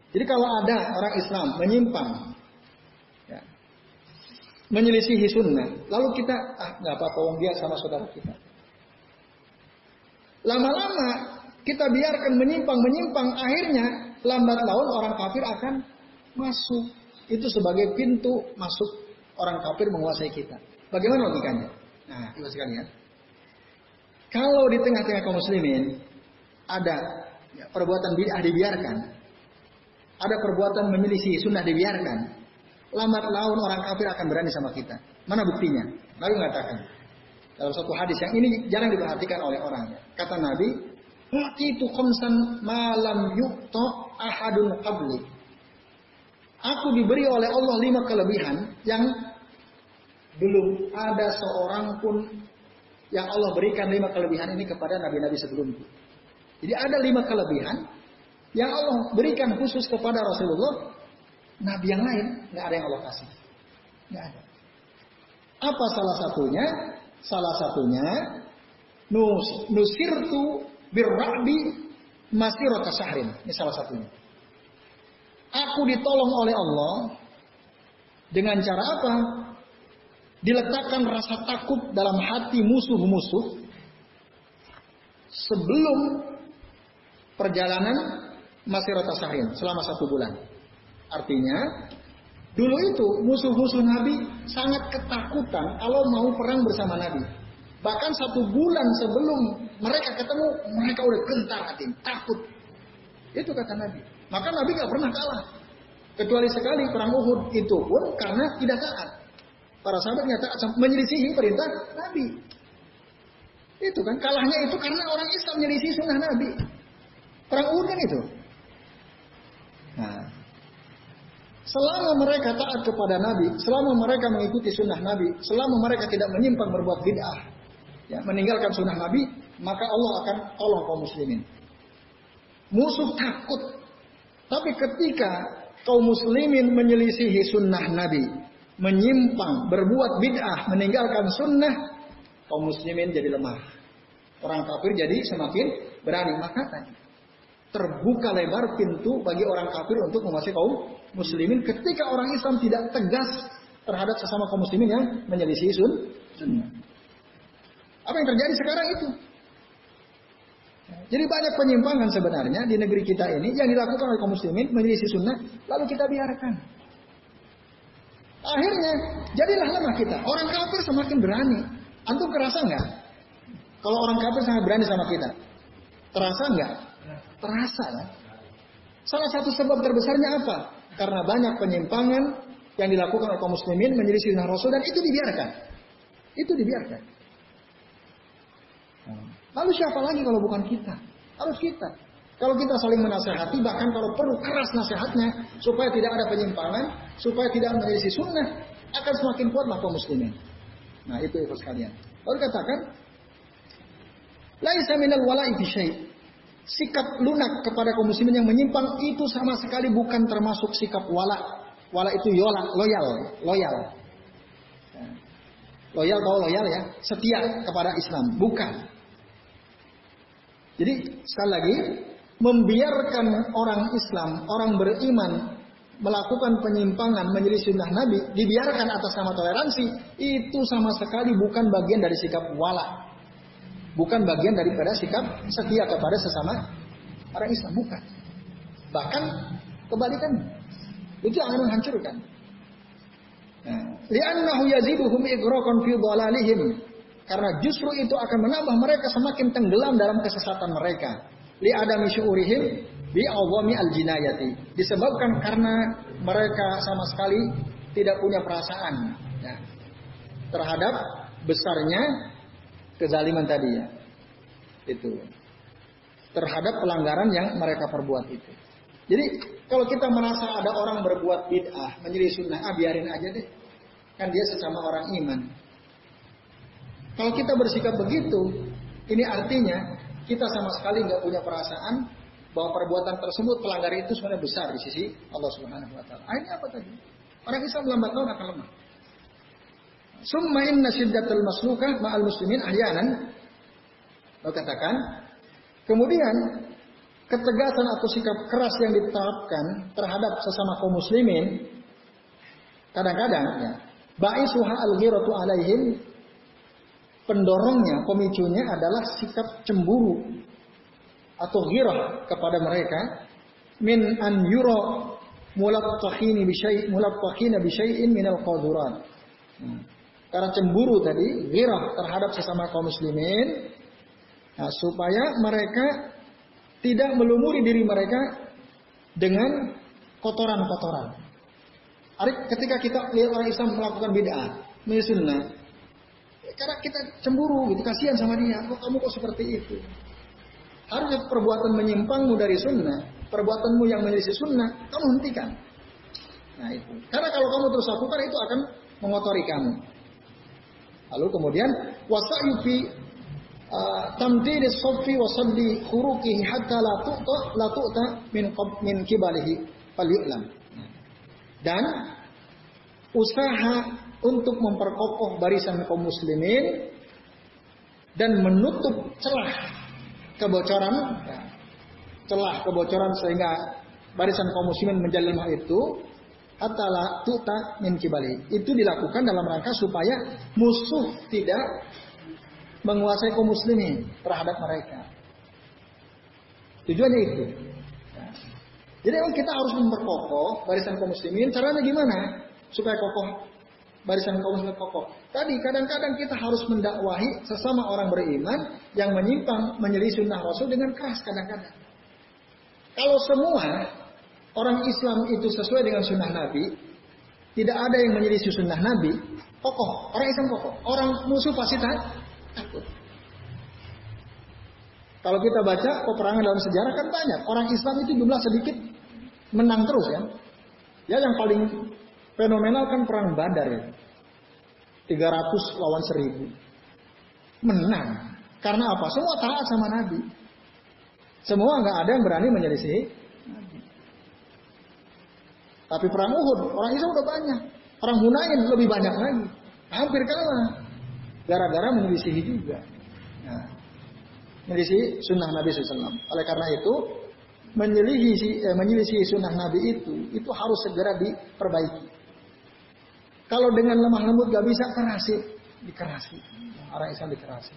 Jadi kalau ada orang Islam menyimpang menyelisihi sunnah. Lalu kita, ah nggak apa-apa, dia sama saudara kita. Lama-lama kita biarkan menyimpang-menyimpang, akhirnya lambat laun orang kafir akan masuk. Itu sebagai pintu masuk orang kafir menguasai kita. Bagaimana logikanya? Nah, itu sekalian. Kalau di tengah-tengah kaum muslimin ada ya, perbuatan bid'ah dibiarkan, ada perbuatan menyelisih sunnah dibiarkan, lambat laun orang kafir akan berani sama kita. Mana buktinya? Nabi mengatakan dalam satu hadis yang ini jarang diperhatikan oleh orang. Kata Nabi, itu khamsan malam yukto ahadun qabli." Aku diberi oleh Allah lima kelebihan yang belum ada seorang pun yang Allah berikan lima kelebihan ini kepada nabi-nabi sebelumku. Jadi ada lima kelebihan yang Allah berikan khusus kepada Rasulullah Nabi yang lain nggak ada yang Allah kasih. Nggak ada. Apa salah satunya? Salah satunya nus nusirtu birrabi masirata syahrin. Ini salah satunya. Aku ditolong oleh Allah dengan cara apa? Diletakkan rasa takut dalam hati musuh-musuh sebelum perjalanan masirata syahrin selama satu bulan. Artinya, dulu itu musuh-musuh Nabi sangat ketakutan kalau mau perang bersama Nabi. Bahkan satu bulan sebelum mereka ketemu, mereka udah gentar hati, takut. Itu kata Nabi. Maka Nabi gak pernah kalah. Kecuali sekali perang Uhud itu pun karena tidak taat. Para sahabat nyata menyelisihi perintah Nabi. Itu kan kalahnya itu karena orang Islam menyelisih sunnah Nabi. Perang Uhud kan itu. Nah, Selama mereka taat kepada Nabi, selama mereka mengikuti sunnah Nabi, selama mereka tidak menyimpang berbuat bid'ah, ya, meninggalkan sunnah Nabi, maka Allah akan tolong kaum muslimin. Musuh takut. Tapi ketika kaum muslimin menyelisihi sunnah Nabi, menyimpang, berbuat bid'ah, meninggalkan sunnah, kaum muslimin jadi lemah. Orang kafir jadi semakin berani. Maka tadi terbuka lebar pintu bagi orang kafir untuk menguasai kaum muslimin ketika orang Islam tidak tegas terhadap sesama kaum muslimin yang menyelisih sun sunnah. Apa yang terjadi sekarang itu? Jadi banyak penyimpangan sebenarnya di negeri kita ini yang dilakukan oleh kaum muslimin menyelisih sunnah, lalu kita biarkan. Akhirnya jadilah lemah kita. Orang kafir semakin berani. Antum kerasa nggak? Kalau orang kafir sangat berani sama kita, terasa nggak? Terasa kan? Salah satu sebab terbesarnya apa? Karena banyak penyimpangan yang dilakukan oleh kaum muslimin menjadi sunnah Rasul dan itu dibiarkan. Itu dibiarkan. Lalu siapa lagi kalau bukan kita? Harus kita. Kalau kita saling menasehati, bahkan kalau perlu keras nasihatnya, supaya tidak ada penyimpangan, supaya tidak menjadi sunnah, akan semakin kuatlah kaum muslimin. Nah, itu itu sekalian. Lalu katakan, Laisa minal wala'i. Sikap lunak kepada kaum muslimin yang menyimpang itu sama sekali bukan termasuk sikap wala. Wala itu yola, loyal, loyal. Loyal tahu loyal ya, setia kepada Islam, bukan. Jadi sekali lagi membiarkan orang Islam, orang beriman melakukan penyimpangan menjadi sunnah Nabi, dibiarkan atas nama toleransi, itu sama sekali bukan bagian dari sikap wala. Bukan bagian daripada sikap setia kepada sesama orang Islam, bukan. Bahkan kebalikan, itu akan menghancurkan. Nah, li'annahu yaziduhum igraqan fi dhalalihim. Karena justru itu akan menambah mereka semakin tenggelam dalam kesesatan mereka. Li adami syu'urihim bi awami al jinayati. Disebabkan karena mereka sama sekali tidak punya perasaan ya, terhadap besarnya kezaliman tadi ya. Itu. Terhadap pelanggaran yang mereka perbuat itu. Jadi kalau kita merasa ada orang berbuat bid'ah menjadi sunnah, ah biarin aja deh. Kan dia sesama orang iman. Kalau kita bersikap begitu, ini artinya kita sama sekali nggak punya perasaan bahwa perbuatan tersebut pelanggar itu sebenarnya besar di sisi Allah Subhanahu Wa Taala. Ini apa tadi? Orang Islam lambat laun akan lemah. Summa inna syiddatul maslukah ma'al muslimin ahyanan. Lo katakan, kemudian ketegasan atau sikap keras yang diterapkan terhadap sesama kaum muslimin kadang-kadang ya baisuha al-ghiratu alaihim pendorongnya pemicunya adalah sikap cemburu atau ghirah kepada mereka min an yura mulattahini bi syai' mulattahina bi syai'in min al-qadurat hmm. Karena cemburu tadi ghirah terhadap sesama kaum muslimin nah, supaya mereka tidak melumuri diri mereka dengan kotoran-kotoran. Ketika kita lihat orang Islam melakukan bid'ah, sunnah, karena kita cemburu gitu, kasihan sama dia. Kok kamu kok seperti itu? Harusnya perbuatan menyimpangmu dari sunnah, perbuatanmu yang menjadi sunnah, kamu hentikan. Nah itu. Karena kalau kamu terus lakukan itu akan mengotori kamu. Lalu kemudian wasa'yu fi tamdid as-saffi wa saddi khuruqihi hatta la tu'ta la tu'ta min min kibalihi falyu'lam. Dan usaha untuk memperkokoh barisan kaum muslimin dan menutup celah kebocoran celah kebocoran sehingga barisan kaum muslimin menjadi lemah itu hatta la tu'ta min kibali. Itu dilakukan dalam rangka supaya musuh tidak menguasai kaum muslimin terhadap mereka. Tujuannya itu. Jadi kita harus memperkokoh barisan kaum muslimin. Caranya gimana? Supaya kokoh barisan kaum muslimin kokoh. Tadi kadang-kadang kita harus mendakwahi sesama orang beriman yang menyimpang menjadi sunnah Rasul dengan keras kadang-kadang. Kalau semua orang Islam itu sesuai dengan sunnah Nabi, tidak ada yang menjadi sunnah Nabi, kokoh. Orang Islam kokoh. Orang musuh pasti takut. Kalau kita baca peperangan dalam sejarah kan banyak. Orang Islam itu jumlah sedikit menang terus ya. Ya yang paling fenomenal kan perang Badar ya. 300 lawan 1000. Menang. Karena apa? Semua taat sama Nabi. Semua nggak ada yang berani menyelisih. Tapi perang Uhud, orang Islam udah banyak. Orang Hunain lebih banyak lagi. Hampir kalah gara-gara menyelisihi juga. Nah, menyelisihi sunnah Nabi SAW. Oleh karena itu, menyelisihi, eh, sunnah Nabi itu, itu harus segera diperbaiki. Kalau dengan lemah lembut gak bisa kerasi, dikerasi. Orang Islam dikerasi.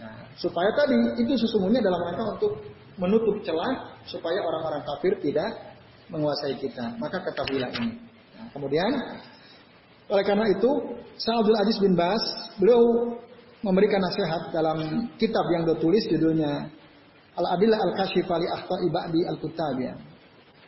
Nah, supaya tadi itu sesungguhnya dalam rangka untuk menutup celah supaya orang-orang kafir tidak menguasai kita. Maka ketahuilah ini. Nah, kemudian oleh karena itu, Sa'ad Abdul Aziz bin Bas, beliau memberikan nasihat dalam kitab yang ditulis judulnya Al-Adillah Al-Kashif Ali Akhta Ibadi Al-Kutabiyah.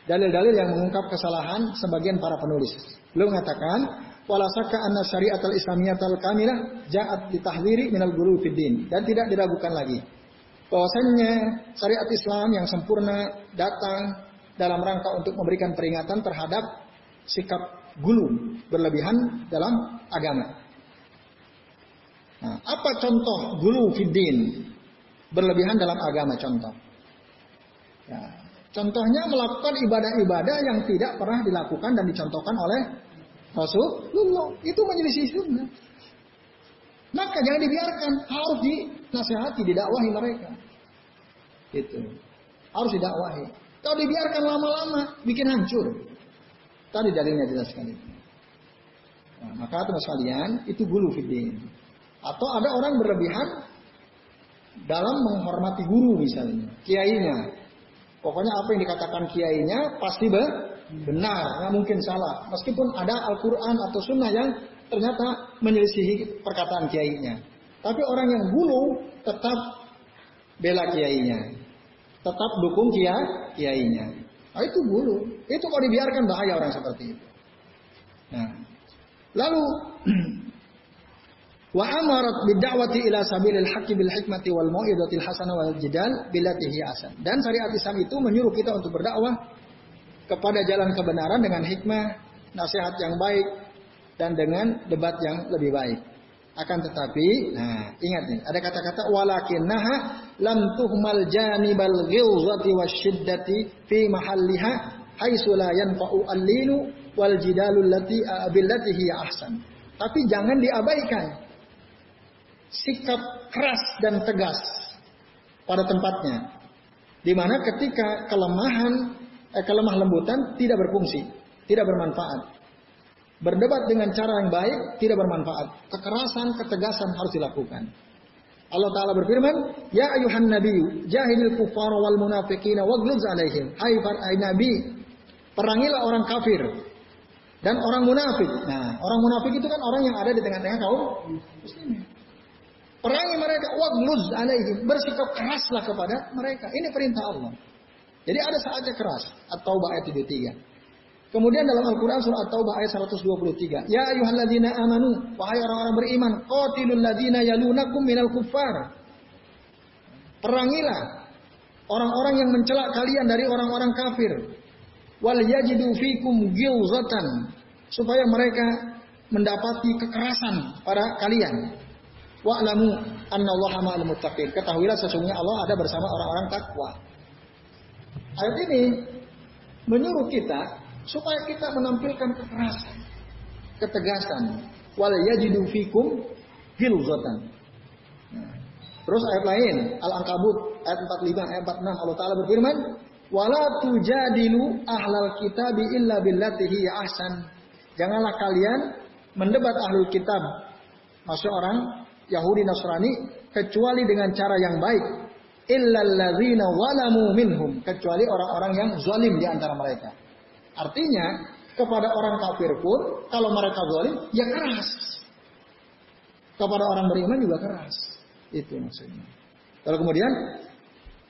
Dalil-dalil yang mengungkap kesalahan sebagian para penulis. Beliau mengatakan, wala saka anna syariat al-islamiyat al-kamilah ja'at ditahwiri minal guru fiddin. Dan tidak diragukan lagi. Bahwasanya syariat Islam yang sempurna datang dalam rangka untuk memberikan peringatan terhadap sikap gulu, berlebihan dalam agama. Nah, apa contoh gulu fiddin? Berlebihan dalam agama contoh. Ya, contohnya melakukan ibadah-ibadah yang tidak pernah dilakukan dan dicontohkan oleh Rasulullah. Itu menyelisih sunnah. Maka jangan dibiarkan, harus dinasihati, didakwahi mereka. Itu. Harus didakwahi. Kalau dibiarkan lama-lama, bikin hancur. Tadi dalilnya jelas sekali. Nah, maka teman sekalian, itu bulu fiddin. Atau ada orang berlebihan dalam menghormati guru misalnya, kiainya. Pokoknya apa yang dikatakan kiainya pasti benar, nggak mungkin salah. Meskipun ada Al-Quran atau Sunnah yang ternyata menyelisihi perkataan kiainya. Tapi orang yang bulu tetap bela kiainya, tetap dukung kia kiainya. Nah, itu bulu. Itu kalau dibiarkan bahaya orang seperti itu. Nah, lalu wa amarat bid'awati ila sabilil haqqi bil hikmati wal mau'izatil hasanah wal jidal billatihi asan. Dan syariat Islam itu menyuruh kita untuk berdakwah kepada jalan kebenaran dengan hikmah, nasihat yang baik dan dengan debat yang lebih baik. Akan tetapi, nah ingat nih, ada kata-kata walakinnaha lam tuhmal janibal ghilzati wasyiddati fi mahalliha haitsu la yanfa'u al-linu wal jidalu allati billati hiya ahsan. Tapi jangan diabaikan sikap keras dan tegas pada tempatnya. Di mana ketika kelemahan eh, kelemah lembutan tidak berfungsi, tidak bermanfaat. Berdebat dengan cara yang baik tidak bermanfaat. Kekerasan, ketegasan harus dilakukan. Allah Ta'ala berfirman, Ya ayuhan nabi, jahilil kufar wal munafiqina wagluz alaihim. Hai, hai nabi, perangilah orang kafir dan orang munafik. Nah, orang munafik itu kan orang yang ada di tengah-tengah kaum muslimin. Perangi mereka, wagluz alaihim. Bersikap keraslah kepada mereka. Ini perintah Allah. Jadi ada saatnya keras. At-Taubah ayat 73. Kemudian dalam Al-Quran surah At-Taubah ayat 123. Ya ayuhalladzina amanu. Wahai orang-orang beriman. Qatilul ladzina yalunakum minal kuffar. Perangilah orang-orang yang mencela kalian dari orang-orang kafir. Wal yajidu fikum gilzatan. Supaya mereka mendapati kekerasan pada kalian. Wa'lamu Allah ma'al muttaqin. Ketahuilah sesungguhnya Allah ada bersama orang-orang takwa. Ayat ini menyuruh kita supaya kita menampilkan kekerasan, ketegasan. Wal yajidu fikum hilzatan. Nah, terus ayat lain, Al-Ankabut ayat 45 ayat 46 Allah taala berfirman, "Wala tujadilu ahlal kitabi illa billati ahsan." Janganlah kalian mendebat ahlul kitab, maksud orang Yahudi Nasrani kecuali dengan cara yang baik. Illalladzina walamu minhum, kecuali orang-orang yang zalim di antara mereka. Artinya kepada orang kafir pun kalau mereka zalim ya keras. Kepada orang beriman juga keras. Itu maksudnya. Kalau kemudian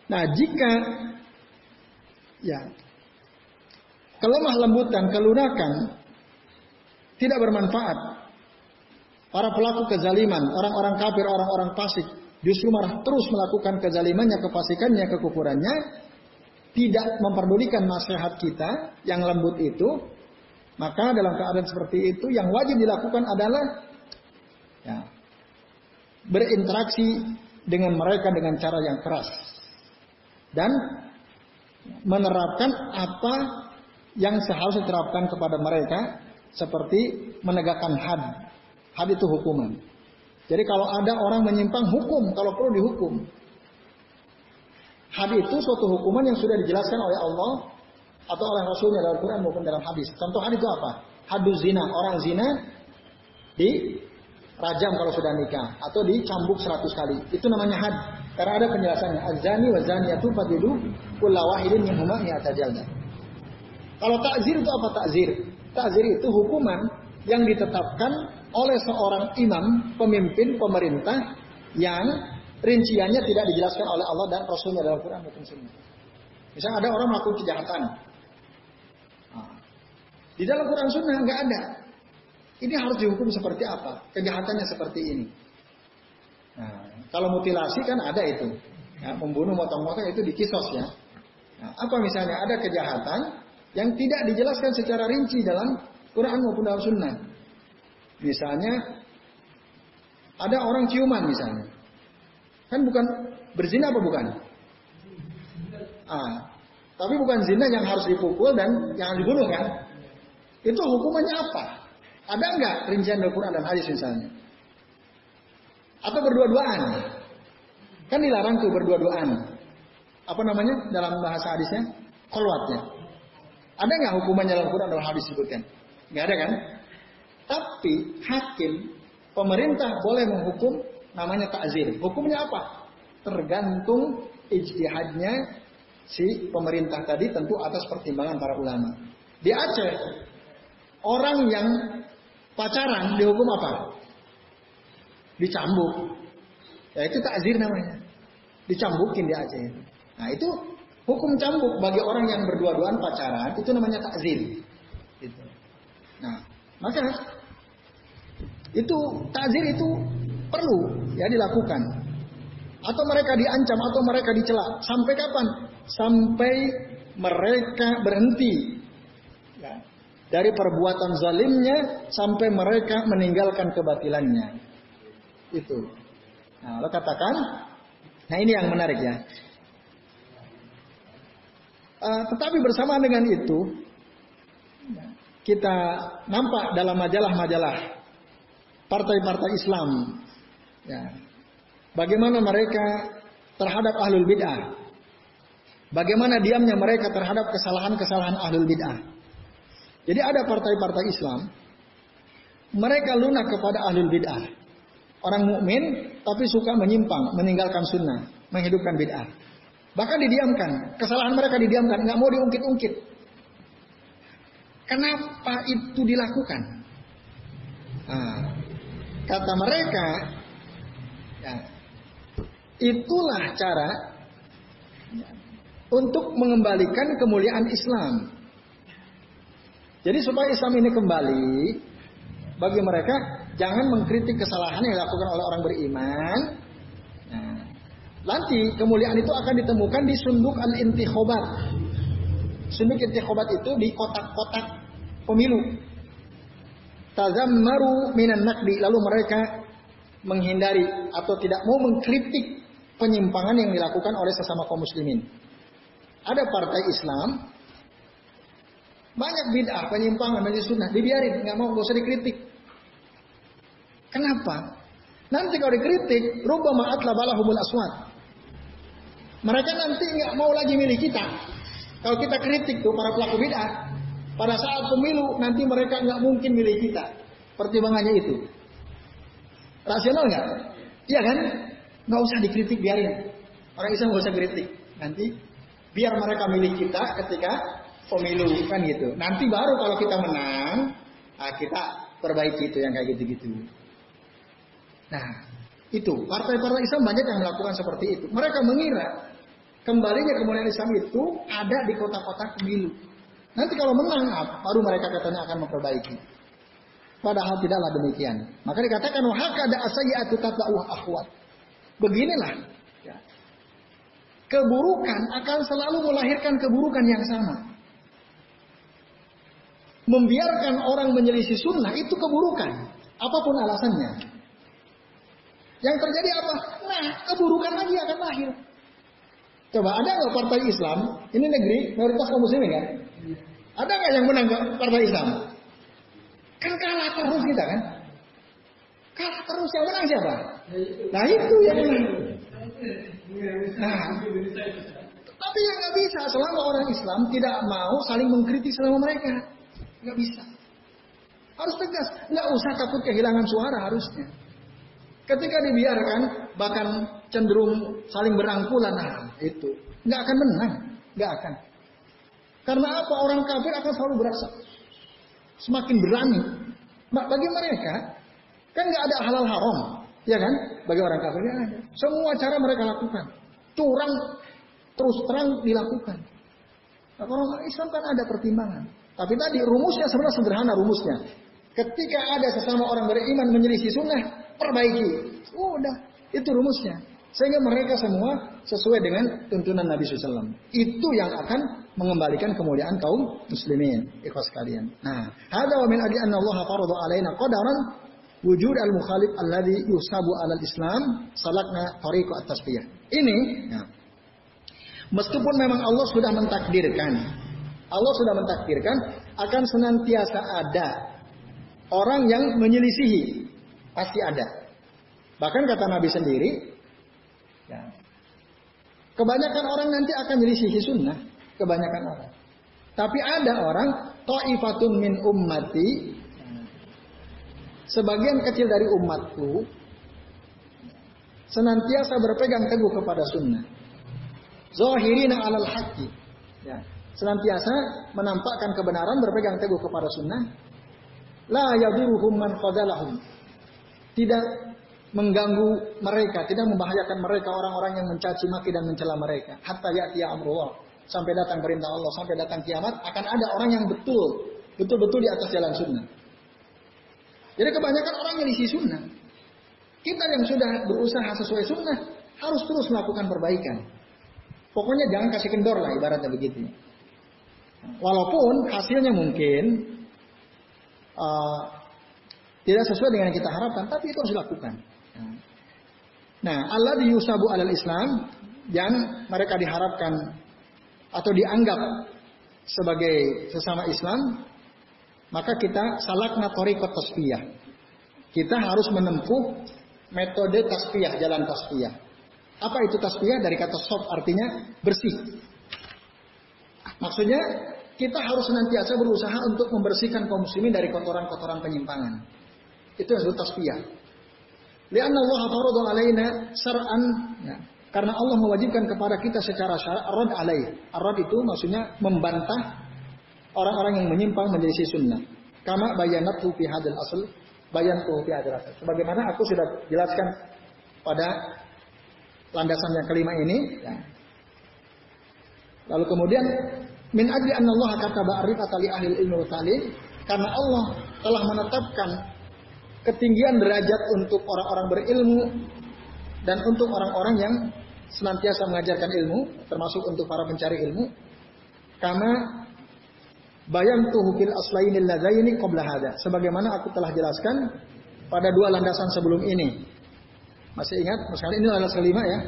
nah jika ya kelemah lembutan, kelunakan tidak bermanfaat. Para pelaku kezaliman, orang-orang kafir, orang-orang fasik justru marah terus melakukan kezalimannya, kefasikannya, kekufurannya, tidak memperdulikan nasihat kita yang lembut itu, maka dalam keadaan seperti itu yang wajib dilakukan adalah ya, berinteraksi dengan mereka dengan cara yang keras dan menerapkan apa yang seharusnya diterapkan kepada mereka seperti menegakkan had. Had itu hukuman. Jadi kalau ada orang menyimpang hukum, kalau perlu dihukum. Hadis itu suatu hukuman yang sudah dijelaskan oleh Allah atau oleh Rasulnya dalam Quran maupun dalam hadis. Contoh hadis itu apa? Hadus zina, orang zina di rajam kalau sudah nikah atau dicambuk seratus kali. Itu namanya had. Karena ada penjelasannya. Az-zani wa zaniyatu fadilu kulla wahidin min huma Kalau takzir itu apa takzir? Takzir itu hukuman yang ditetapkan oleh seorang imam, pemimpin, pemerintah yang rinciannya tidak dijelaskan oleh Allah dan Rasulnya dalam Quran maupun Sunnah. Misalnya ada orang melakukan kejahatan. Nah, di dalam Quran Sunnah nggak ada. Ini harus dihukum seperti apa? Kejahatannya seperti ini. Nah, kalau mutilasi kan ada itu. Ya, membunuh motong-motong itu dikisos ya. Nah, apa misalnya ada kejahatan yang tidak dijelaskan secara rinci dalam Quran maupun dalam sunnah. Misalnya ada orang ciuman misalnya. Kan bukan berzina apa bukan? Ah, tapi bukan zina yang harus dipukul dan yang dibunuh kan? Itu hukumannya apa? Ada nggak rincian dalam Quran dan hadis misalnya? Atau berdua-duaan? Kan dilarang tuh berdua-duaan. Apa namanya dalam bahasa hadisnya? Kolwatnya. Ada nggak hukumannya dalam Quran dan hadis disebutkan? Nggak ada kan? Tapi hakim, pemerintah boleh menghukum namanya takzir. Hukumnya apa? Tergantung ijtihadnya si pemerintah tadi tentu atas pertimbangan para ulama. Di Aceh, orang yang pacaran dihukum apa? Dicambuk. Ya itu takzir namanya. Dicambukin di Aceh. Nah itu hukum cambuk bagi orang yang berdua-duaan pacaran itu namanya takzir. Gitu. Nah maka itu takzir itu perlu ya dilakukan. Atau mereka diancam atau mereka dicela. Sampai kapan? Sampai mereka berhenti ya, dari perbuatan zalimnya sampai mereka meninggalkan kebatilannya. Itu. Nah, lo katakan, nah ini yang menarik ya. Uh, tetapi bersama dengan itu, kita nampak dalam majalah-majalah partai-partai Islam, ya, bagaimana mereka terhadap ahlul bid'ah, bagaimana diamnya mereka terhadap kesalahan-kesalahan ahlul bid'ah. Jadi ada partai-partai Islam, mereka lunak kepada ahlul bid'ah. Orang mukmin tapi suka menyimpang, meninggalkan sunnah, menghidupkan bid'ah. Bahkan didiamkan, kesalahan mereka didiamkan, nggak mau diungkit-ungkit. Kenapa itu dilakukan? Nah, kata mereka, itulah cara untuk mengembalikan kemuliaan Islam. Jadi supaya Islam ini kembali, bagi mereka Jangan mengkritik kesalahan yang dilakukan oleh orang beriman. Nah, nanti kemuliaan itu akan ditemukan di sunduk al-intikhobat. Sunduk intikhobat itu di kotak-kotak pemilu. Tazammaru minan nakdi. Lalu mereka menghindari atau tidak mau mengkritik penyimpangan yang dilakukan oleh sesama kaum muslimin. Ada partai Islam, banyak bid'ah, penyimpangan, majlis sunnah, dibiarin, nggak mau, gak usah dikritik. Kenapa? Nanti kalau dikritik, rubama atlabalahumul aswad. Mereka nanti nggak mau lagi milih kita. Kalau kita kritik tuh para pelaku bid'ah, pada saat pemilu nanti mereka nggak mungkin milih kita. Pertimbangannya itu. Rasional nggak? Iya kan? Nggak usah dikritik biarin. Orang Islam nggak usah kritik. Nanti biar mereka milih kita ketika pemilu kan gitu. Nanti baru kalau kita menang, nah kita perbaiki itu yang kayak gitu-gitu. Nah, itu partai-partai Islam banyak yang melakukan seperti itu. Mereka mengira kembalinya kemuliaan Islam itu ada di kota-kota pemilu. Nanti kalau menang, baru mereka katanya akan memperbaiki. Padahal tidaklah demikian. Maka dikatakan wahaka ada asayyatu tatba'u akhwat. Beginilah ya. Keburukan akan selalu melahirkan keburukan yang sama. Membiarkan orang menyelisih sunnah itu keburukan. Apa pun alasannya. Yang terjadi apa? Nah, keburukan lagi akan lahir. Coba ada nggak partai Islam? Ini negeri mayoritas kaum muslimin kan? Ada nggak yang menang partai Islam? Kan kalah terus kita kan? Kalah terus yang menang siapa? Nah itu yang menang. Nah, tapi yang nggak bisa selama orang Islam tidak mau saling mengkritik selama mereka, nggak bisa. Harus tegas, nggak usah takut kehilangan suara harusnya. Ketika dibiarkan, bahkan cenderung saling berangkulan, nah itu nggak akan menang, nggak akan. Karena apa? Orang kafir akan selalu berasa semakin berani. Bagi mereka kan nggak ada halal haram, ya kan? Bagi orang kafir ada. Semua cara mereka lakukan, curang terus terang dilakukan. Nah, orang Islam kan ada pertimbangan. Tapi tadi rumusnya sebenarnya sederhana rumusnya. Ketika ada sesama orang beriman menyelisih sunnah, perbaiki. Udah, itu rumusnya. Sehingga mereka semua sesuai dengan tuntunan Nabi SAW. Itu yang akan mengembalikan kemuliaan kaum muslimin. Ikhwas kalian. Nah, ada wa min adi anna Allah faradu alaina qadaran wujud al-mukhalif alladhi yusabu alal Islam salakna tariqu at-tasbiyah. Ini ya, meskipun memang Allah sudah mentakdirkan Allah sudah mentakdirkan akan senantiasa ada orang yang menyelisihi pasti ada. Bahkan kata Nabi sendiri, ya, kebanyakan orang nanti akan menyelisihi sunnah, kebanyakan orang. Tapi ada orang ta'ifatun min ummati sebagian kecil dari umatku senantiasa berpegang teguh kepada sunnah. Zahirina alal haqqi. Ya. Senantiasa menampakkan kebenaran berpegang teguh kepada sunnah. La yaduruhum man fadalahum. Tidak mengganggu mereka, tidak membahayakan mereka orang-orang yang mencaci maki dan mencela mereka. Hatta ya'ti amrullah. Sampai datang perintah Allah, sampai datang kiamat akan ada orang yang betul, betul-betul di atas jalan sunnah. Jadi kebanyakan orang yang isi sunnah. Kita yang sudah berusaha sesuai sunnah harus terus melakukan perbaikan. Pokoknya jangan kasih kendor lah ibaratnya begitu. Walaupun hasilnya mungkin uh, tidak sesuai dengan yang kita harapkan, tapi itu harus dilakukan. Nah, Allah diusabu alal Islam yang mereka diharapkan atau dianggap sebagai sesama Islam maka kita salakna torikot tasfiyah. Kita harus menempuh metode tasfiyah, jalan tasfiyah. Apa itu tasfiyah? Dari kata soft artinya bersih. Maksudnya kita harus senantiasa berusaha untuk membersihkan kaum muslimin dari kotoran-kotoran penyimpangan. Itu yang disebut tasfiyah. Lianna Allah faradu alaina sar'an. Ya. Karena Allah mewajibkan kepada kita secara syarat arad alaih. Arad itu maksudnya membantah orang-orang yang menyimpang menjadi sunnah. Kama bayanat fi hadal asl, bayan fi hadal asl. Sebagaimana aku sudah jelaskan pada landasan yang kelima ini. Ya. Lalu kemudian min adli anna Allah kata ba'rif atali ahli ilmu talim karena Allah telah menetapkan ketinggian derajat untuk orang-orang berilmu dan untuk orang-orang yang senantiasa mengajarkan ilmu termasuk untuk para pencari ilmu karena Bayang tuh fil aslainil ladaini qabla hada. Sebagaimana aku telah jelaskan pada dua landasan sebelum ini. Masih ingat? Misalnya ini landasan kelima ya.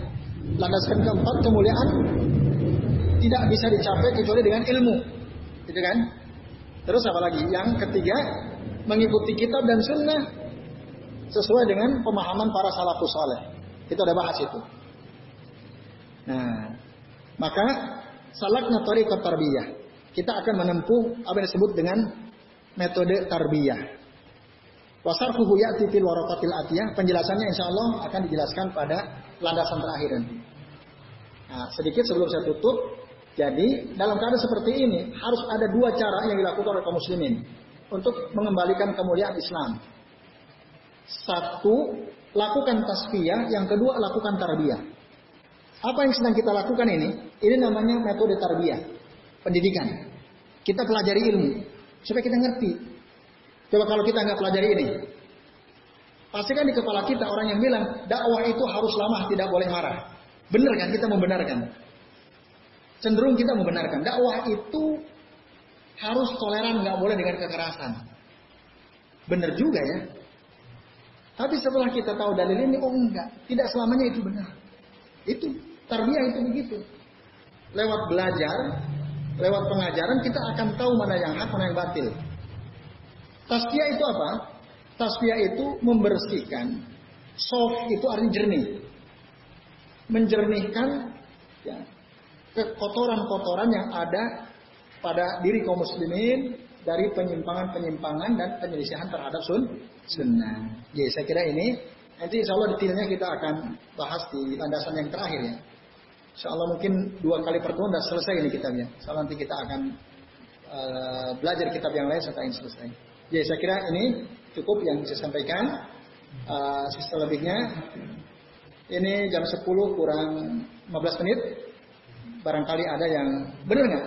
Landasan keempat kemuliaan tidak bisa dicapai kecuali dengan ilmu. Gitu kan? Terus apa lagi? Yang ketiga, mengikuti kitab dan sunnah sesuai dengan pemahaman para salafus saleh. Kita udah bahas itu. Nah, maka salakna tariqat tarbiyah kita akan menempuh apa yang disebut dengan metode tarbiyah. Wasarfuhu ya'ti fil waraqatil atiyah. Penjelasannya insya Allah akan dijelaskan pada landasan terakhir nanti. Nah, sedikit sebelum saya tutup. Jadi dalam keadaan seperti ini harus ada dua cara yang dilakukan oleh kaum muslimin untuk mengembalikan kemuliaan Islam. Satu, lakukan tasfiyah. Yang kedua, lakukan tarbiyah. Apa yang sedang kita lakukan ini? Ini namanya metode tarbiyah pendidikan. Kita pelajari ilmu supaya kita ngerti. Coba kalau kita nggak pelajari ini, pasti kan di kepala kita orang yang bilang dakwah itu harus lama, tidak boleh marah. Benar kan? Kita membenarkan. Cenderung kita membenarkan dakwah itu harus toleran, nggak boleh dengan kekerasan. Benar juga ya. Tapi setelah kita tahu dalil ini, oh enggak, tidak selamanya itu benar. Itu tarbiyah itu begitu. Lewat belajar, lewat pengajaran kita akan tahu mana yang hak, mana yang batil. Tasbiyah itu apa? Tasbiyah itu membersihkan. Soft itu artinya jernih. Menjernihkan ya, kekotoran-kotoran yang ada pada diri kaum muslimin dari penyimpangan-penyimpangan dan penyelisihan terhadap sun sunnah. Ya, saya kira ini nanti insya Allah detailnya kita akan bahas di landasan yang terakhir ya. Insya Allah mungkin dua kali pertemuan sudah selesai ini kitabnya. Insya Allah nanti kita akan uh, belajar kitab yang lain setelah ini selesai. Jadi saya kira ini cukup yang bisa sampaikan. Uh, sisa lebihnya ini jam 10 kurang 15 menit. Barangkali ada yang benar nggak?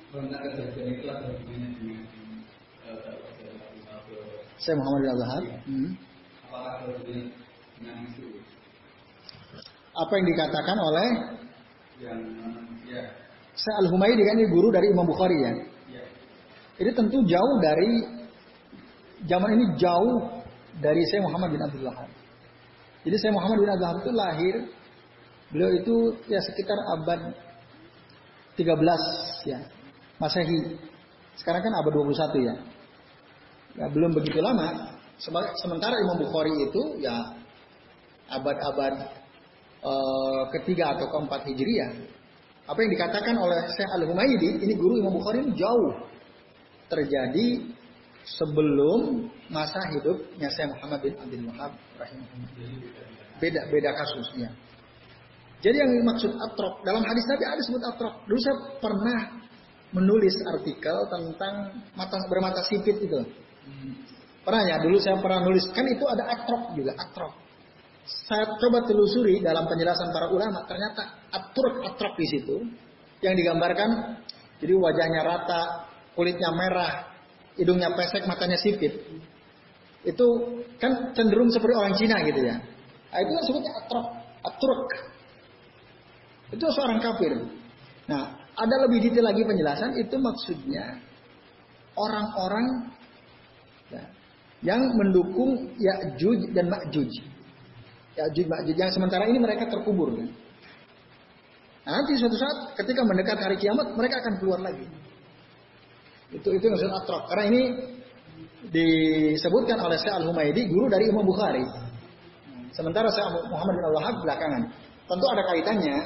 kejadian dengan eh? Saya Muhammad bin Abdul Wahab. Hmm. Apa yang dikatakan oleh yang ya Syekh Al-Humaydi kan ini guru dari Imam Bukhari ya. ya Ini tentu jauh dari zaman ini jauh dari Syekh Muhammad bin Abdul Wahab. Jadi Syekh Muhammad bin Abdul Wahab itu lahir beliau itu ya sekitar abad 13 ya. Masehi. Sekarang kan abad 21 ya. Ya belum begitu lama. Sementara Imam Bukhari itu ya abad-abad eh, ketiga atau keempat Hijriah. Apa yang dikatakan oleh Syekh Al-Humaydi, ini guru Imam Bukhari ini jauh terjadi sebelum masa hidupnya Syekh Muhammad bin Abdul Wahab. Beda beda kasusnya. Jadi yang dimaksud atrok dalam hadis Nabi ada sebut atrok. Dulu saya pernah menulis artikel tentang mata bermata sipit itu. Pernah ya? Dulu saya pernah nulis kan itu ada atrok juga atrok. Saya coba telusuri dalam penjelasan para ulama ternyata atrok atrok di situ yang digambarkan jadi wajahnya rata, kulitnya merah, hidungnya pesek, matanya sipit. Itu kan cenderung seperti orang Cina gitu ya. Nah, itu kan sebutnya atrok, atrok. Itu seorang kafir. Nah, ada lebih detail lagi penjelasan itu maksudnya orang-orang ya, yang mendukung Ya'juj dan Ma'juj. Ya'juj Ma'juj yang sementara ini mereka terkubur. Kan? Nah, nanti suatu saat ketika mendekat hari kiamat mereka akan keluar lagi. Itu itu yang maksud atrok. Karena ini disebutkan oleh Syekh Al-Humaydi guru dari Imam Bukhari. Sementara Syekh Muhammad bin Al-Wahhab belakangan. Tentu ada kaitannya,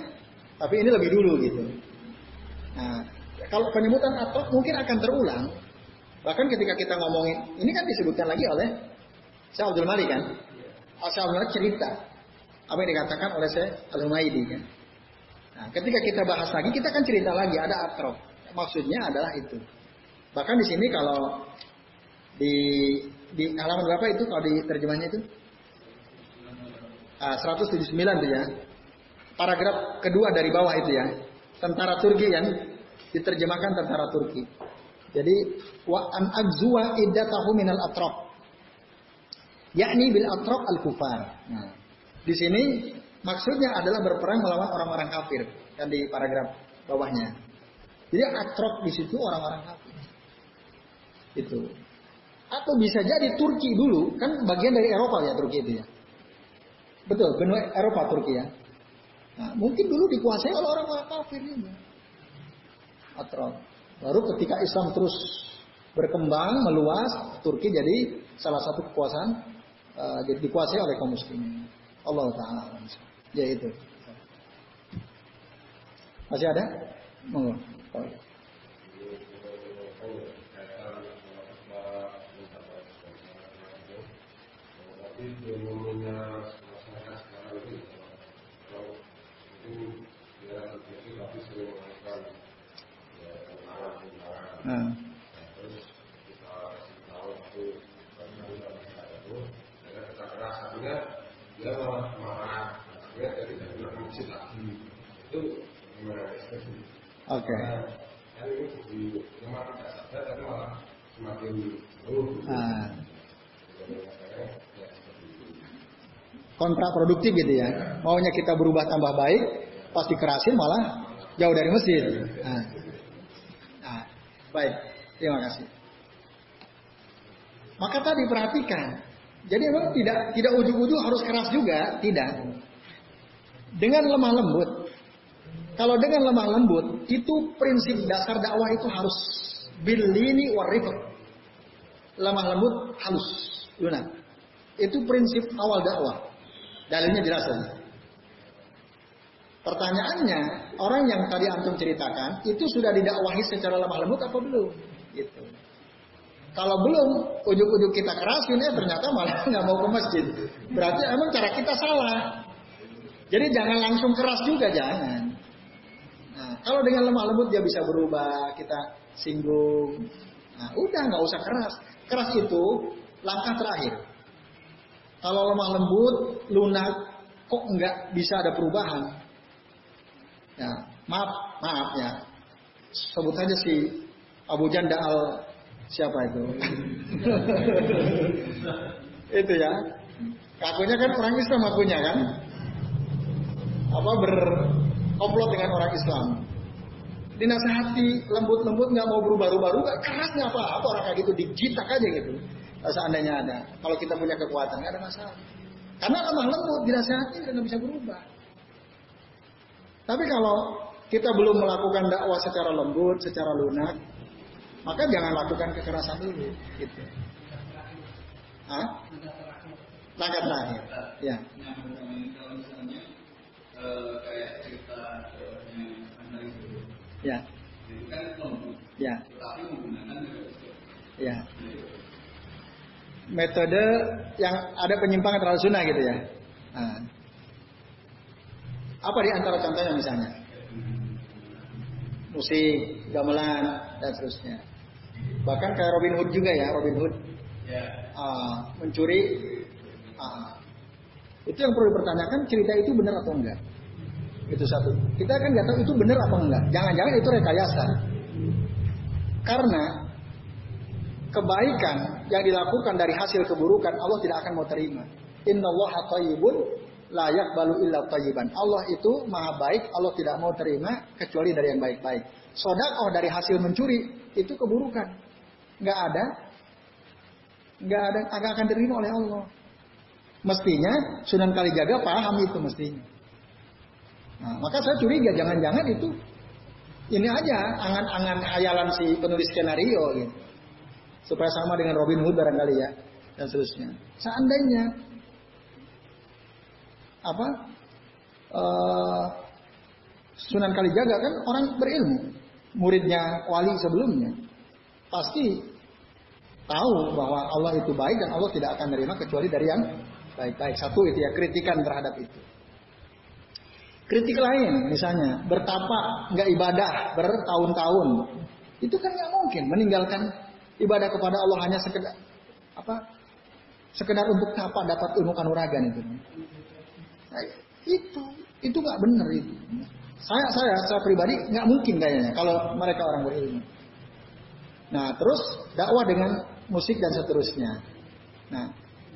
tapi ini lebih dulu gitu. Nah, kalau penyebutan atrok mungkin akan terulang. Bahkan ketika kita ngomongin, ini kan disebutkan lagi oleh Syekh Abdul Malik kan. Syekh Abdul Malik cerita apa yang dikatakan oleh Syekh Al-Humaydi kan. Nah, ketika kita bahas lagi, kita kan cerita lagi ada atrok. Maksudnya adalah itu. Bahkan di sini kalau di di halaman berapa itu kalau di terjemahnya itu? Ah, 179 tuh ya. Paragraf kedua dari bawah itu ya. Tentara Turki yang diterjemahkan tentara Turki. Jadi wa an agzuwa iddatahu minal atraq. Yakni bil atraq al kufar. Nah, di sini maksudnya adalah berperang melawan orang-orang kafir dan di paragraf bawahnya. Jadi atrok di situ orang-orang kafir. Itu. Atau bisa jadi Turki dulu kan bagian dari Eropa ya Turki itu ya. Betul, benua Eropa Turki ya. Nah, mungkin dulu dikuasai oleh orang-orang kafir juga. Atrok. Baru ketika Islam terus berkembang, meluas, Turki jadi salah satu kekuasaan uh, jadi dikuasai oleh kaum muslimin. Allah taala. Ya itu. Masih ada? Monggo. Oh. Nah. Oke. Nah. Kontraproduktif gitu ya. Maunya kita berubah tambah baik, pas dikerasin malah jauh dari masjid. Nah. Baik, terima kasih. Maka tadi perhatikan. Jadi memang tidak tidak ujung-ujung harus keras juga, tidak. Dengan lemah lembut. Kalau dengan lemah lembut, itu prinsip dasar dakwah itu harus bilini warifat. Lemah lembut halus, lunak. Itu prinsip awal dakwah. Dalilnya jelas. Pertanyaannya, orang yang tadi antum ceritakan itu sudah didakwahi secara lemah lembut apa belum? Gitu. Kalau belum, ujuk-ujuk kita kerasin ya ternyata malah nggak mau ke masjid. Berarti emang cara kita salah. Jadi jangan langsung keras juga jangan. Kalau dengan lemah lembut dia bisa berubah, kita singgung. Nah, udah nggak usah keras. Keras itu langkah terakhir. Kalau lemah lembut, lunak, kok nggak bisa ada perubahan? Ya, maaf, maaf ya. Sebut saja si Abu Janda al siapa itu? itu ya. Akunya kan orang Islam akunya kan. Apa berkomplot dengan orang Islam. Dinasehati lembut-lembut nggak mau berubah-ubah, kerasnya apa? Apa orang kayak gitu digitak aja gitu. Seandainya ada, kalau kita punya kekuatan nggak ada masalah. Karena lemah lembut dinasehati dan nggak bisa berubah. Tapi kalau kita belum melakukan dakwah secara lembut, secara lunak, maka jangan lakukan kekerasan dulu. Gitu. Hah? Langkah terakhir. Ya. Ya. Ya. Ya. Metode yang ada penyimpangan terlalu sunnah gitu ya. Nah. Apa di antara contohnya misalnya? Musik, gamelan, dan seterusnya. Bahkan kayak Robin Hood juga ya, Robin Hood. Ya. Uh, mencuri. Uh, itu yang perlu dipertanyakan, cerita itu benar atau enggak. Itu satu. Kita kan nggak tahu itu benar apa enggak. Jangan-jangan itu rekayasa. Karena kebaikan yang dilakukan dari hasil keburukan Allah tidak akan mau terima. Inna Allah tayyibun layak balu illa tayyiban. Allah itu maha baik, Allah tidak mau terima kecuali dari yang baik-baik. Sodakoh dari hasil mencuri itu keburukan. Nggak ada, nggak ada, agak akan diterima oleh Allah. Mestinya Sunan Kalijaga paham itu mestinya. Nah, maka saya curiga jangan-jangan itu ini aja angan-angan hayalan si penulis skenario gitu. Supaya sama dengan Robin Hood barangkali ya dan seterusnya. Seandainya apa uh, Sunan Kalijaga kan orang berilmu, muridnya wali sebelumnya pasti tahu bahwa Allah itu baik dan Allah tidak akan menerima kecuali dari yang baik-baik. Satu itu ya kritikan terhadap itu. Kritik lain misalnya bertapa nggak ibadah bertahun-tahun itu kan nggak mungkin meninggalkan ibadah kepada Allah hanya sekedar apa sekedar untuk tapa dapat ilmu kanuragan itu. Nah, itu itu nggak benar itu. Saya saya saya pribadi nggak mungkin kayaknya kalau mereka orang berilmu. Nah terus dakwah dengan musik dan seterusnya. Nah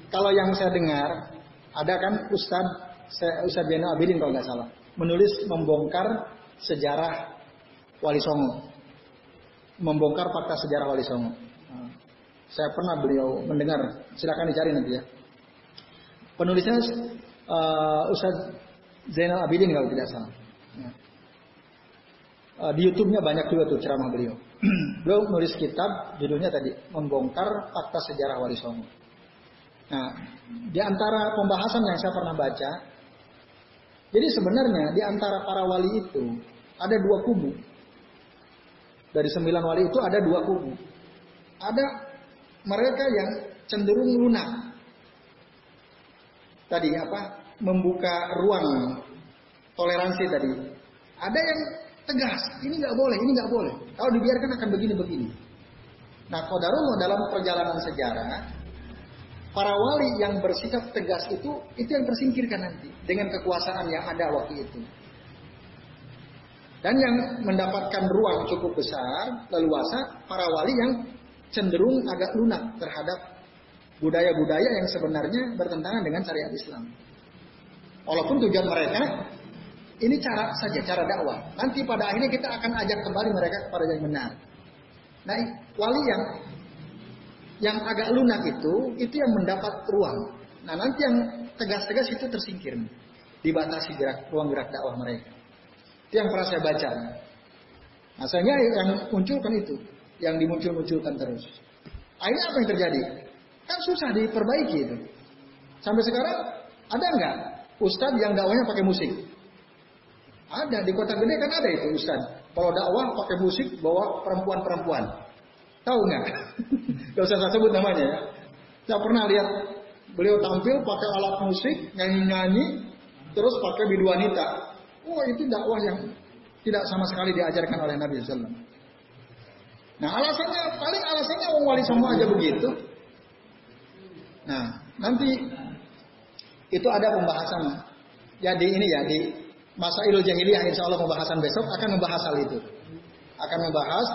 kalau yang saya dengar ada kan Ustadz saya Ustadz Beno Abidin kalau nggak salah menulis membongkar sejarah Wali Songo, membongkar fakta sejarah Wali Songo. Nah, saya pernah beliau mendengar, silakan dicari nanti ya. Penulisnya uh, Ustadz Zainal Abidin kalau tidak salah. Ya. Uh, di YouTube-nya banyak juga tuh ceramah beliau. beliau nulis kitab judulnya tadi membongkar fakta sejarah Wali Songo. Nah, di antara pembahasan yang saya pernah baca, jadi sebenarnya di antara para wali itu ada dua kubu. Dari sembilan wali itu ada dua kubu. Ada mereka yang cenderung lunak. Tadi apa? Membuka ruang toleransi tadi. Ada yang tegas, ini nggak boleh, ini nggak boleh. Kalau dibiarkan akan begini-begini. Nah, kodarullah dalam perjalanan sejarah, para wali yang bersikap tegas itu, itu yang tersingkirkan nanti dengan kekuasaan yang ada waktu itu. Dan yang mendapatkan ruang cukup besar, leluasa, para wali yang cenderung agak lunak terhadap budaya-budaya yang sebenarnya bertentangan dengan syariat Islam. Walaupun tujuan mereka ini cara saja, cara dakwah. Nanti pada akhirnya kita akan ajak kembali mereka kepada yang benar. Nah, wali yang yang agak lunak itu, itu yang mendapat ruang. Nah, nanti yang tegas-tegas itu tersingkir. Dibatasi gerak, ruang gerak dakwah mereka. Itu yang pernah saya baca. Asalnya yang munculkan itu, yang dimuncul-munculkan terus. Akhirnya apa yang terjadi? Kan susah diperbaiki itu. Sampai sekarang ada nggak ustadz yang dakwahnya pakai musik? Ada di kota gede kan ada itu ustadz. Kalau dakwah pakai musik bawa perempuan-perempuan. Tahu nggak? Gak usah saya sebut namanya ya. Saya pernah lihat beliau tampil pakai alat musik, nyanyi-nyanyi, terus pakai bidu wanita. Oh itu dakwah yang tidak sama sekali diajarkan oleh Nabi SAW. Nah alasannya paling alasannya orang wali semua aja begitu. Nah nanti itu ada pembahasan. Jadi ini ya di masa ilmu jahiliyah insya Allah pembahasan besok akan membahas hal itu. Akan membahas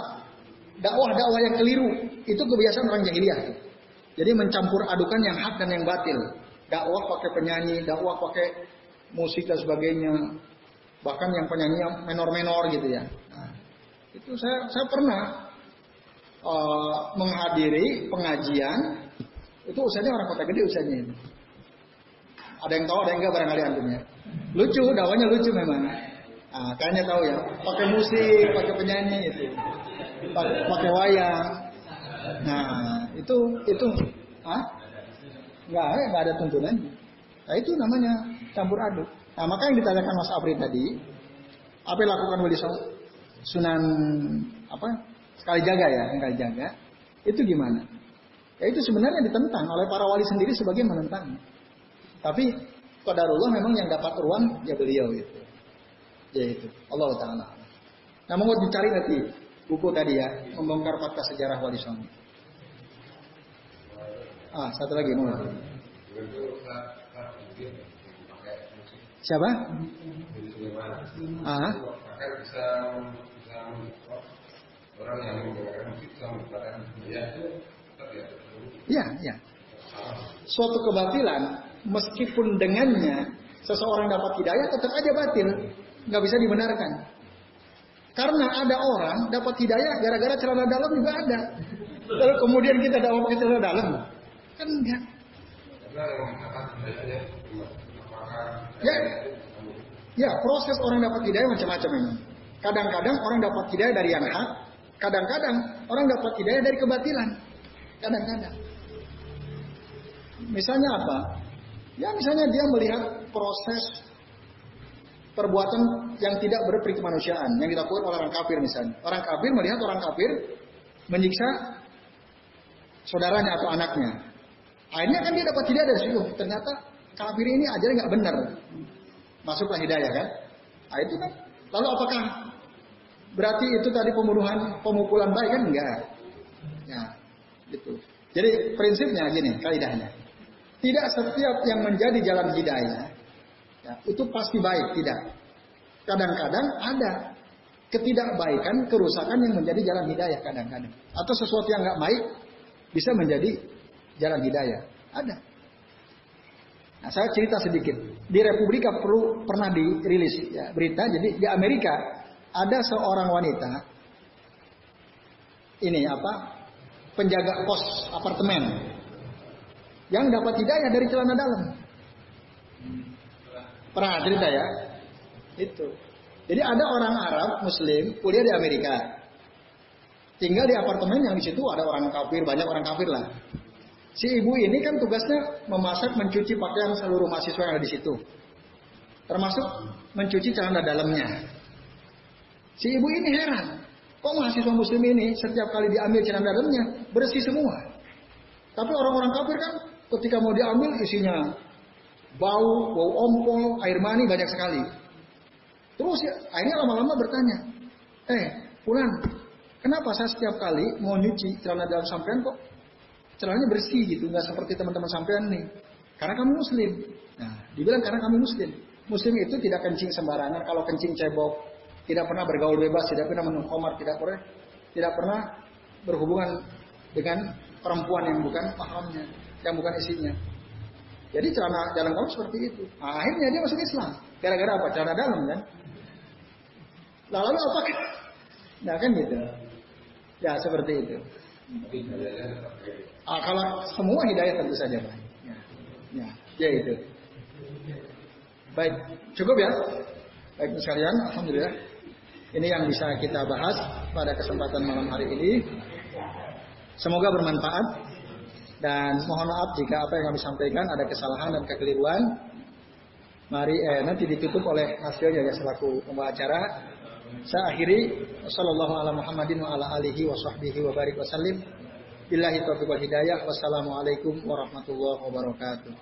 dakwah-dakwah yang keliru itu kebiasaan orang jahiliyah. Jadi mencampur adukan yang hak dan yang batil. Dakwah pakai penyanyi, dakwah pakai musik dan sebagainya. Bahkan yang penyanyi menor-menor gitu ya. Nah, itu saya saya pernah uh, menghadiri pengajian itu usianya orang kota gede usianya ini. Ada yang tahu, ada yang enggak barangkali antumnya. Lucu, dakwanya lucu memang. Nah, kayaknya tahu ya. Pakai musik, pakai penyanyi itu pakai wayang. Nah, itu itu ah nggak nggak ada tuntunan. Nah itu namanya campur aduk. Nah maka yang ditanyakan Mas Apri tadi, apa yang lakukan wali sunan apa sekali jaga ya, sekali jaga, itu gimana? Ya itu sebenarnya ditentang oleh para wali sendiri sebagai menentang. Tapi qadarullah memang yang dapat ruang ya beliau itu. Ya itu. Allah Taala. Nah mau dicari nanti buku tadi ya, membongkar fakta sejarah Wali Songo. Ah, satu lagi mau. Siapa? Ah. Ya, ya. Suatu kebatilan meskipun dengannya seseorang dapat hidayah tetap aja batil, nggak bisa dibenarkan. Karena ada orang dapat hidayah gara-gara celana dalam juga ada. Lalu kemudian kita dapat pakai celana dalam. Kan enggak. Ya, ya proses orang dapat hidayah macam-macam ini. Kadang-kadang orang dapat hidayah dari yang hak, kadang-kadang orang dapat hidayah dari kebatilan. Kadang-kadang. Misalnya apa? Ya misalnya dia melihat proses perbuatan yang tidak berperi kemanusiaan yang dilakukan oleh orang kafir misalnya. Orang kafir melihat orang kafir menyiksa saudaranya atau anaknya. Akhirnya kan dia dapat hidayah dari situ. Ternyata kafir ini aja nggak benar. Masuklah hidayah kan? Nah itu kan. Lalu apakah berarti itu tadi pembunuhan pemukulan baik kan enggak? Ya, gitu. Jadi prinsipnya gini, kaidahnya. Tidak setiap yang menjadi jalan hidayah Ya, itu pasti baik, tidak. Kadang-kadang ada ketidakbaikan, kerusakan yang menjadi jalan hidayah kadang-kadang. Atau sesuatu yang nggak baik bisa menjadi jalan hidayah. Ada. Nah, saya cerita sedikit. Di Republika perlu pernah dirilis ya, berita. Jadi di Amerika ada seorang wanita ini apa penjaga pos apartemen yang dapat hidayah dari celana dalam. Pernah cerita ya? Itu. Jadi ada orang Arab Muslim kuliah di Amerika. Tinggal di apartemen yang di situ ada orang kafir, banyak orang kafir lah. Si ibu ini kan tugasnya memasak, mencuci pakaian seluruh mahasiswa yang ada di situ. Termasuk mencuci celana dalamnya. Si ibu ini heran. Kok mahasiswa muslim ini setiap kali diambil celana dalamnya bersih semua. Tapi orang-orang kafir kan ketika mau diambil isinya bau, bau ompol, air mani banyak sekali. Terus ya, akhirnya lama-lama bertanya, eh, Pulan, kenapa saya setiap kali mau nyuci celana dalam sampean kok celananya bersih gitu, nggak seperti teman-teman sampean nih? Karena kamu muslim. Nah, dibilang karena kamu muslim. Muslim itu tidak kencing sembarangan. Kalau kencing cebok, tidak pernah bergaul bebas, tidak pernah minum khamar, tidak pernah, tidak pernah berhubungan dengan perempuan yang bukan pahamnya, yang bukan isinya. Jadi celana dalam kamu seperti itu. Nah, akhirnya dia masuk Islam. Gara-gara apa? Celana dalam kan. Nah, lalu apa? Nah kan gitu. Ya seperti itu. Ah, kalau semua hidayah tentu saja baik. Ya, ya, ya itu. Baik, cukup ya. Baik sekalian, alhamdulillah. Ini yang bisa kita bahas pada kesempatan malam hari ini. Semoga bermanfaat dan mohon maaf jika apa yang kami sampaikan ada kesalahan dan kekeliruan. Mari eh, nanti ditutup oleh Mas Yoyo ya selaku pembawa acara. Saya akhiri hidayah. Wassalamualaikum warahmatullahi wabarakatuh.